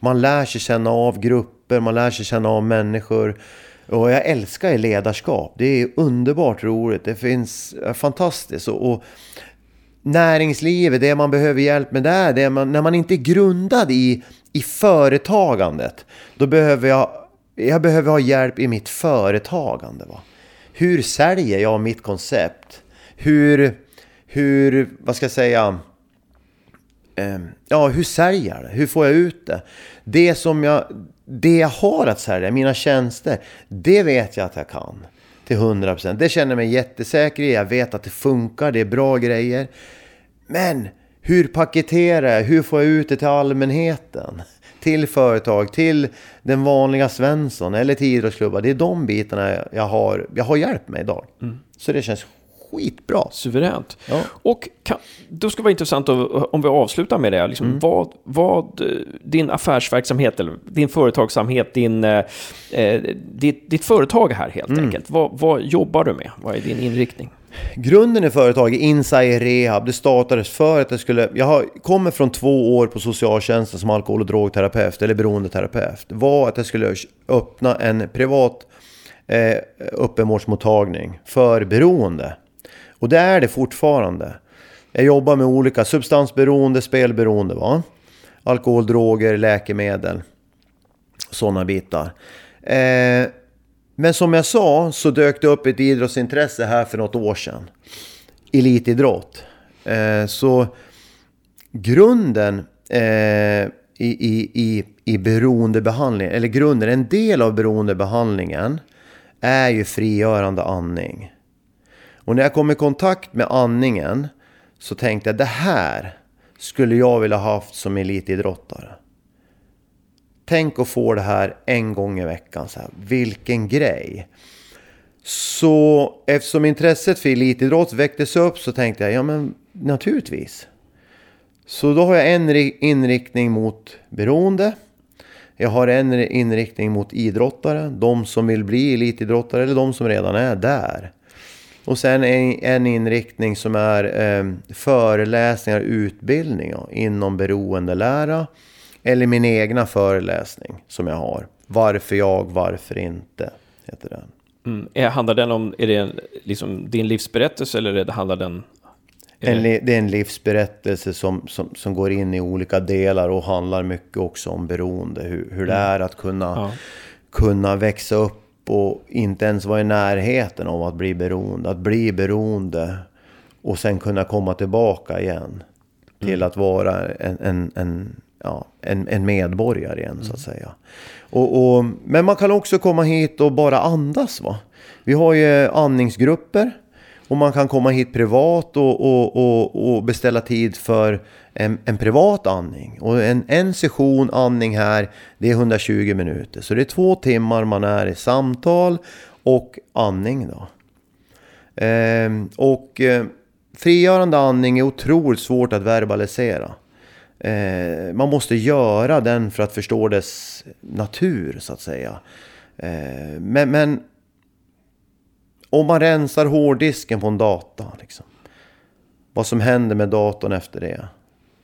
Man lär sig känna av grupper, man lär sig känna av människor. Och jag älskar ledarskap. Det är underbart roligt. Det finns eh, fantastiskt. Och, och näringslivet, det man behöver hjälp med där, det är man, när man inte är grundad i, i företagandet. Då behöver jag jag behöver ha hjälp i mitt företagande. Va? Hur säljer jag mitt koncept? Hur, hur vad ska jag säga, eh, ja hur säljer jag det? Hur får jag ut det? Det som jag, det jag har att sälja, mina tjänster, det vet jag att jag kan. Till 100%. Det känner jag mig jättesäker i. Jag vet att det funkar, det är bra grejer. Men hur paketerar jag? Hur får jag ut det till allmänheten? Till företag, till den vanliga Svensson eller till idrottsklubbar. Det är de bitarna jag har, jag har hjälpt mig idag. Så det känns skitbra.
Suveränt.
Ja.
Och kan, då ska det vara intressant om vi avslutar med det. Liksom,
Mm.
vad, vad eh, din affärsverksamhet, eller din företagsamhet, din, eh, eh, ditt, ditt företag här helt
Mm.
enkelt. Vad, vad jobbar du med? Vad är din inriktning?
Grunden i företaget, Insight Rehab, det startades för att jag skulle... Jag har, kommer från två år på socialtjänsten som alkohol och drogterapeut, eller beroendeterapeut. var att jag skulle öppna en privat eh, öppenvårdsmottagning för beroende. Och det är det fortfarande. Jag jobbar med olika substansberoende, spelberoende, va? alkohol, droger, läkemedel. Sådana bitar. Eh, men som jag sa så dök det upp ett idrottsintresse här för något år sedan. Elitidrott. Eh, så grunden eh, i, i, i, i beroendebehandling, eller grunden, en del av beroendebehandlingen är ju frigörande andning. Och när jag kom i kontakt med andningen så tänkte jag det här skulle jag vilja ha haft som elitidrottare. Tänk att få det här en gång i veckan. Så här. Vilken grej! Så eftersom intresset för elitidrott väcktes upp så tänkte jag, ja men naturligtvis. Så då har jag en inriktning mot beroende. Jag har en inriktning mot idrottare, de som vill bli elitidrottare eller de som redan är där. Och sen en, en inriktning som är eh, föreläsningar och utbildning ja, inom beroendelära. Eller min egna föreläsning som jag har. Varför jag, varför inte, heter den.
Mm. Handlar den om, är det liksom din livsberättelse eller det, handlar den... är
En,
det-
det är en livsberättelse som, som, som går in i olika delar och handlar mycket också om beroende. Hur, hur det är att kunna,
Ja.
kunna växa upp och inte ens vara i närheten av att bli beroende. Att bli beroende och sen kunna komma tillbaka igen. Till att vara en, en, en, ja, en, en medborgare igen så att säga. Och, och, men man kan också komma hit och bara andas va. Vi har ju andningsgrupper. Och man kan komma hit privat och, och, och, och beställa tid för en, en privat andning. Och en, en session andning här, det är 120 minuter. Så det är två timmar man är i samtal och andning då. Ehm, och eh, frigörande andning är otroligt svårt att verbalisera. Eh, man måste göra den för att förstå dess natur så att säga. Eh, men, men om man rensar hårddisken på en data. Liksom, vad som händer med datorn efter det.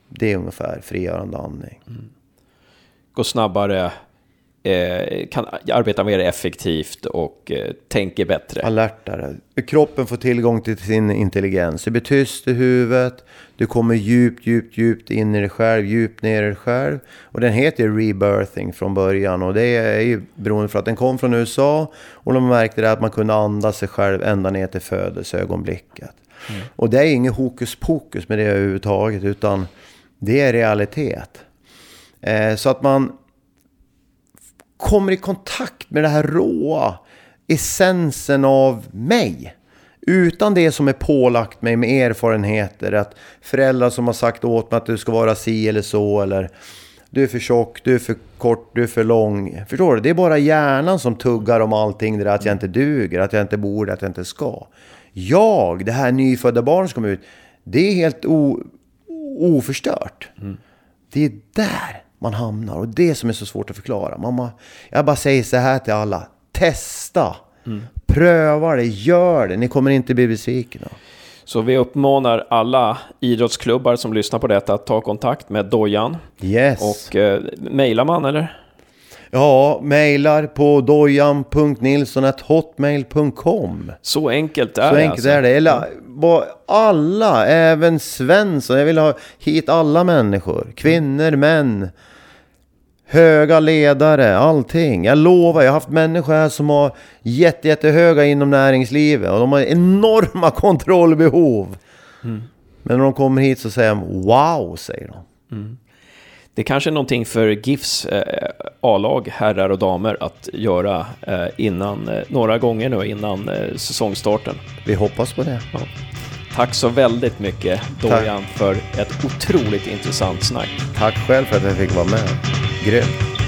Det är ungefär frigörande andning.
går snabbare, kan arbeta mer effektivt och eh, tänker bättre.
Alertare. Kroppen får tillgång till sin intelligens. Det blir tyst i huvudet. Du kommer djupt, djupt, djupt in i dig själv, djupt ner i dig själv. Och den heter rebirthing från början. Och det är ju beroende för att den kom från USA. Och de märkte det att man kunde andas sig själv ända ner till födelseögonblicket. Och det är inget hokus pokus med det överhuvudtaget. Utan det är realitet. Eh, så att man kommer i kontakt med det här råa essensen av mig. Utan det som är pålagt mig med erfarenheter. Att föräldrar som har sagt åt mig att du ska vara si eller så. Eller du är för tjock, du är för kort, du är för lång. Förstår du? Det är bara hjärnan som tuggar om allting. Det där att jag inte duger, att jag inte borde, att jag inte ska. Jag, det här nyfödda barnet som kommer ut. Det är helt o, oförstört. Det är där man hamnar och det som är så svårt att förklara. Mamma, jag bara säger så här till alla. Testa! Pröva det, gör det. Ni kommer inte bli besvikna.
Så vi uppmanar alla idrottsklubbar som lyssnar på detta att ta kontakt med Dojan.
Yes.
Och eh, mejlar man eller?
Ja, mejlar på dojan.nilsson.hotmail.com
Så enkelt är
Så
det
enkelt
alltså.
är det. Eller, vad- alla, även Svensson. Jag vill ha hit alla människor. Kvinnor, män. Höga ledare, allting. Jag lovar, jag har haft människor här som har jätte, jättehöga inom näringslivet. Och de har enorma kontrollbehov. Men när de kommer hit så säger de wow, säger de.
Det kanske är någonting för GIFs eh, A-lag, herrar och damer, att göra eh, innan, eh, några gånger nu innan eh, säsongstarten.
Vi hoppas på det.
Ja. Tack så väldigt mycket Dorian för ett otroligt intressant snack.
Tack själv för att jag fick vara med. Grymt.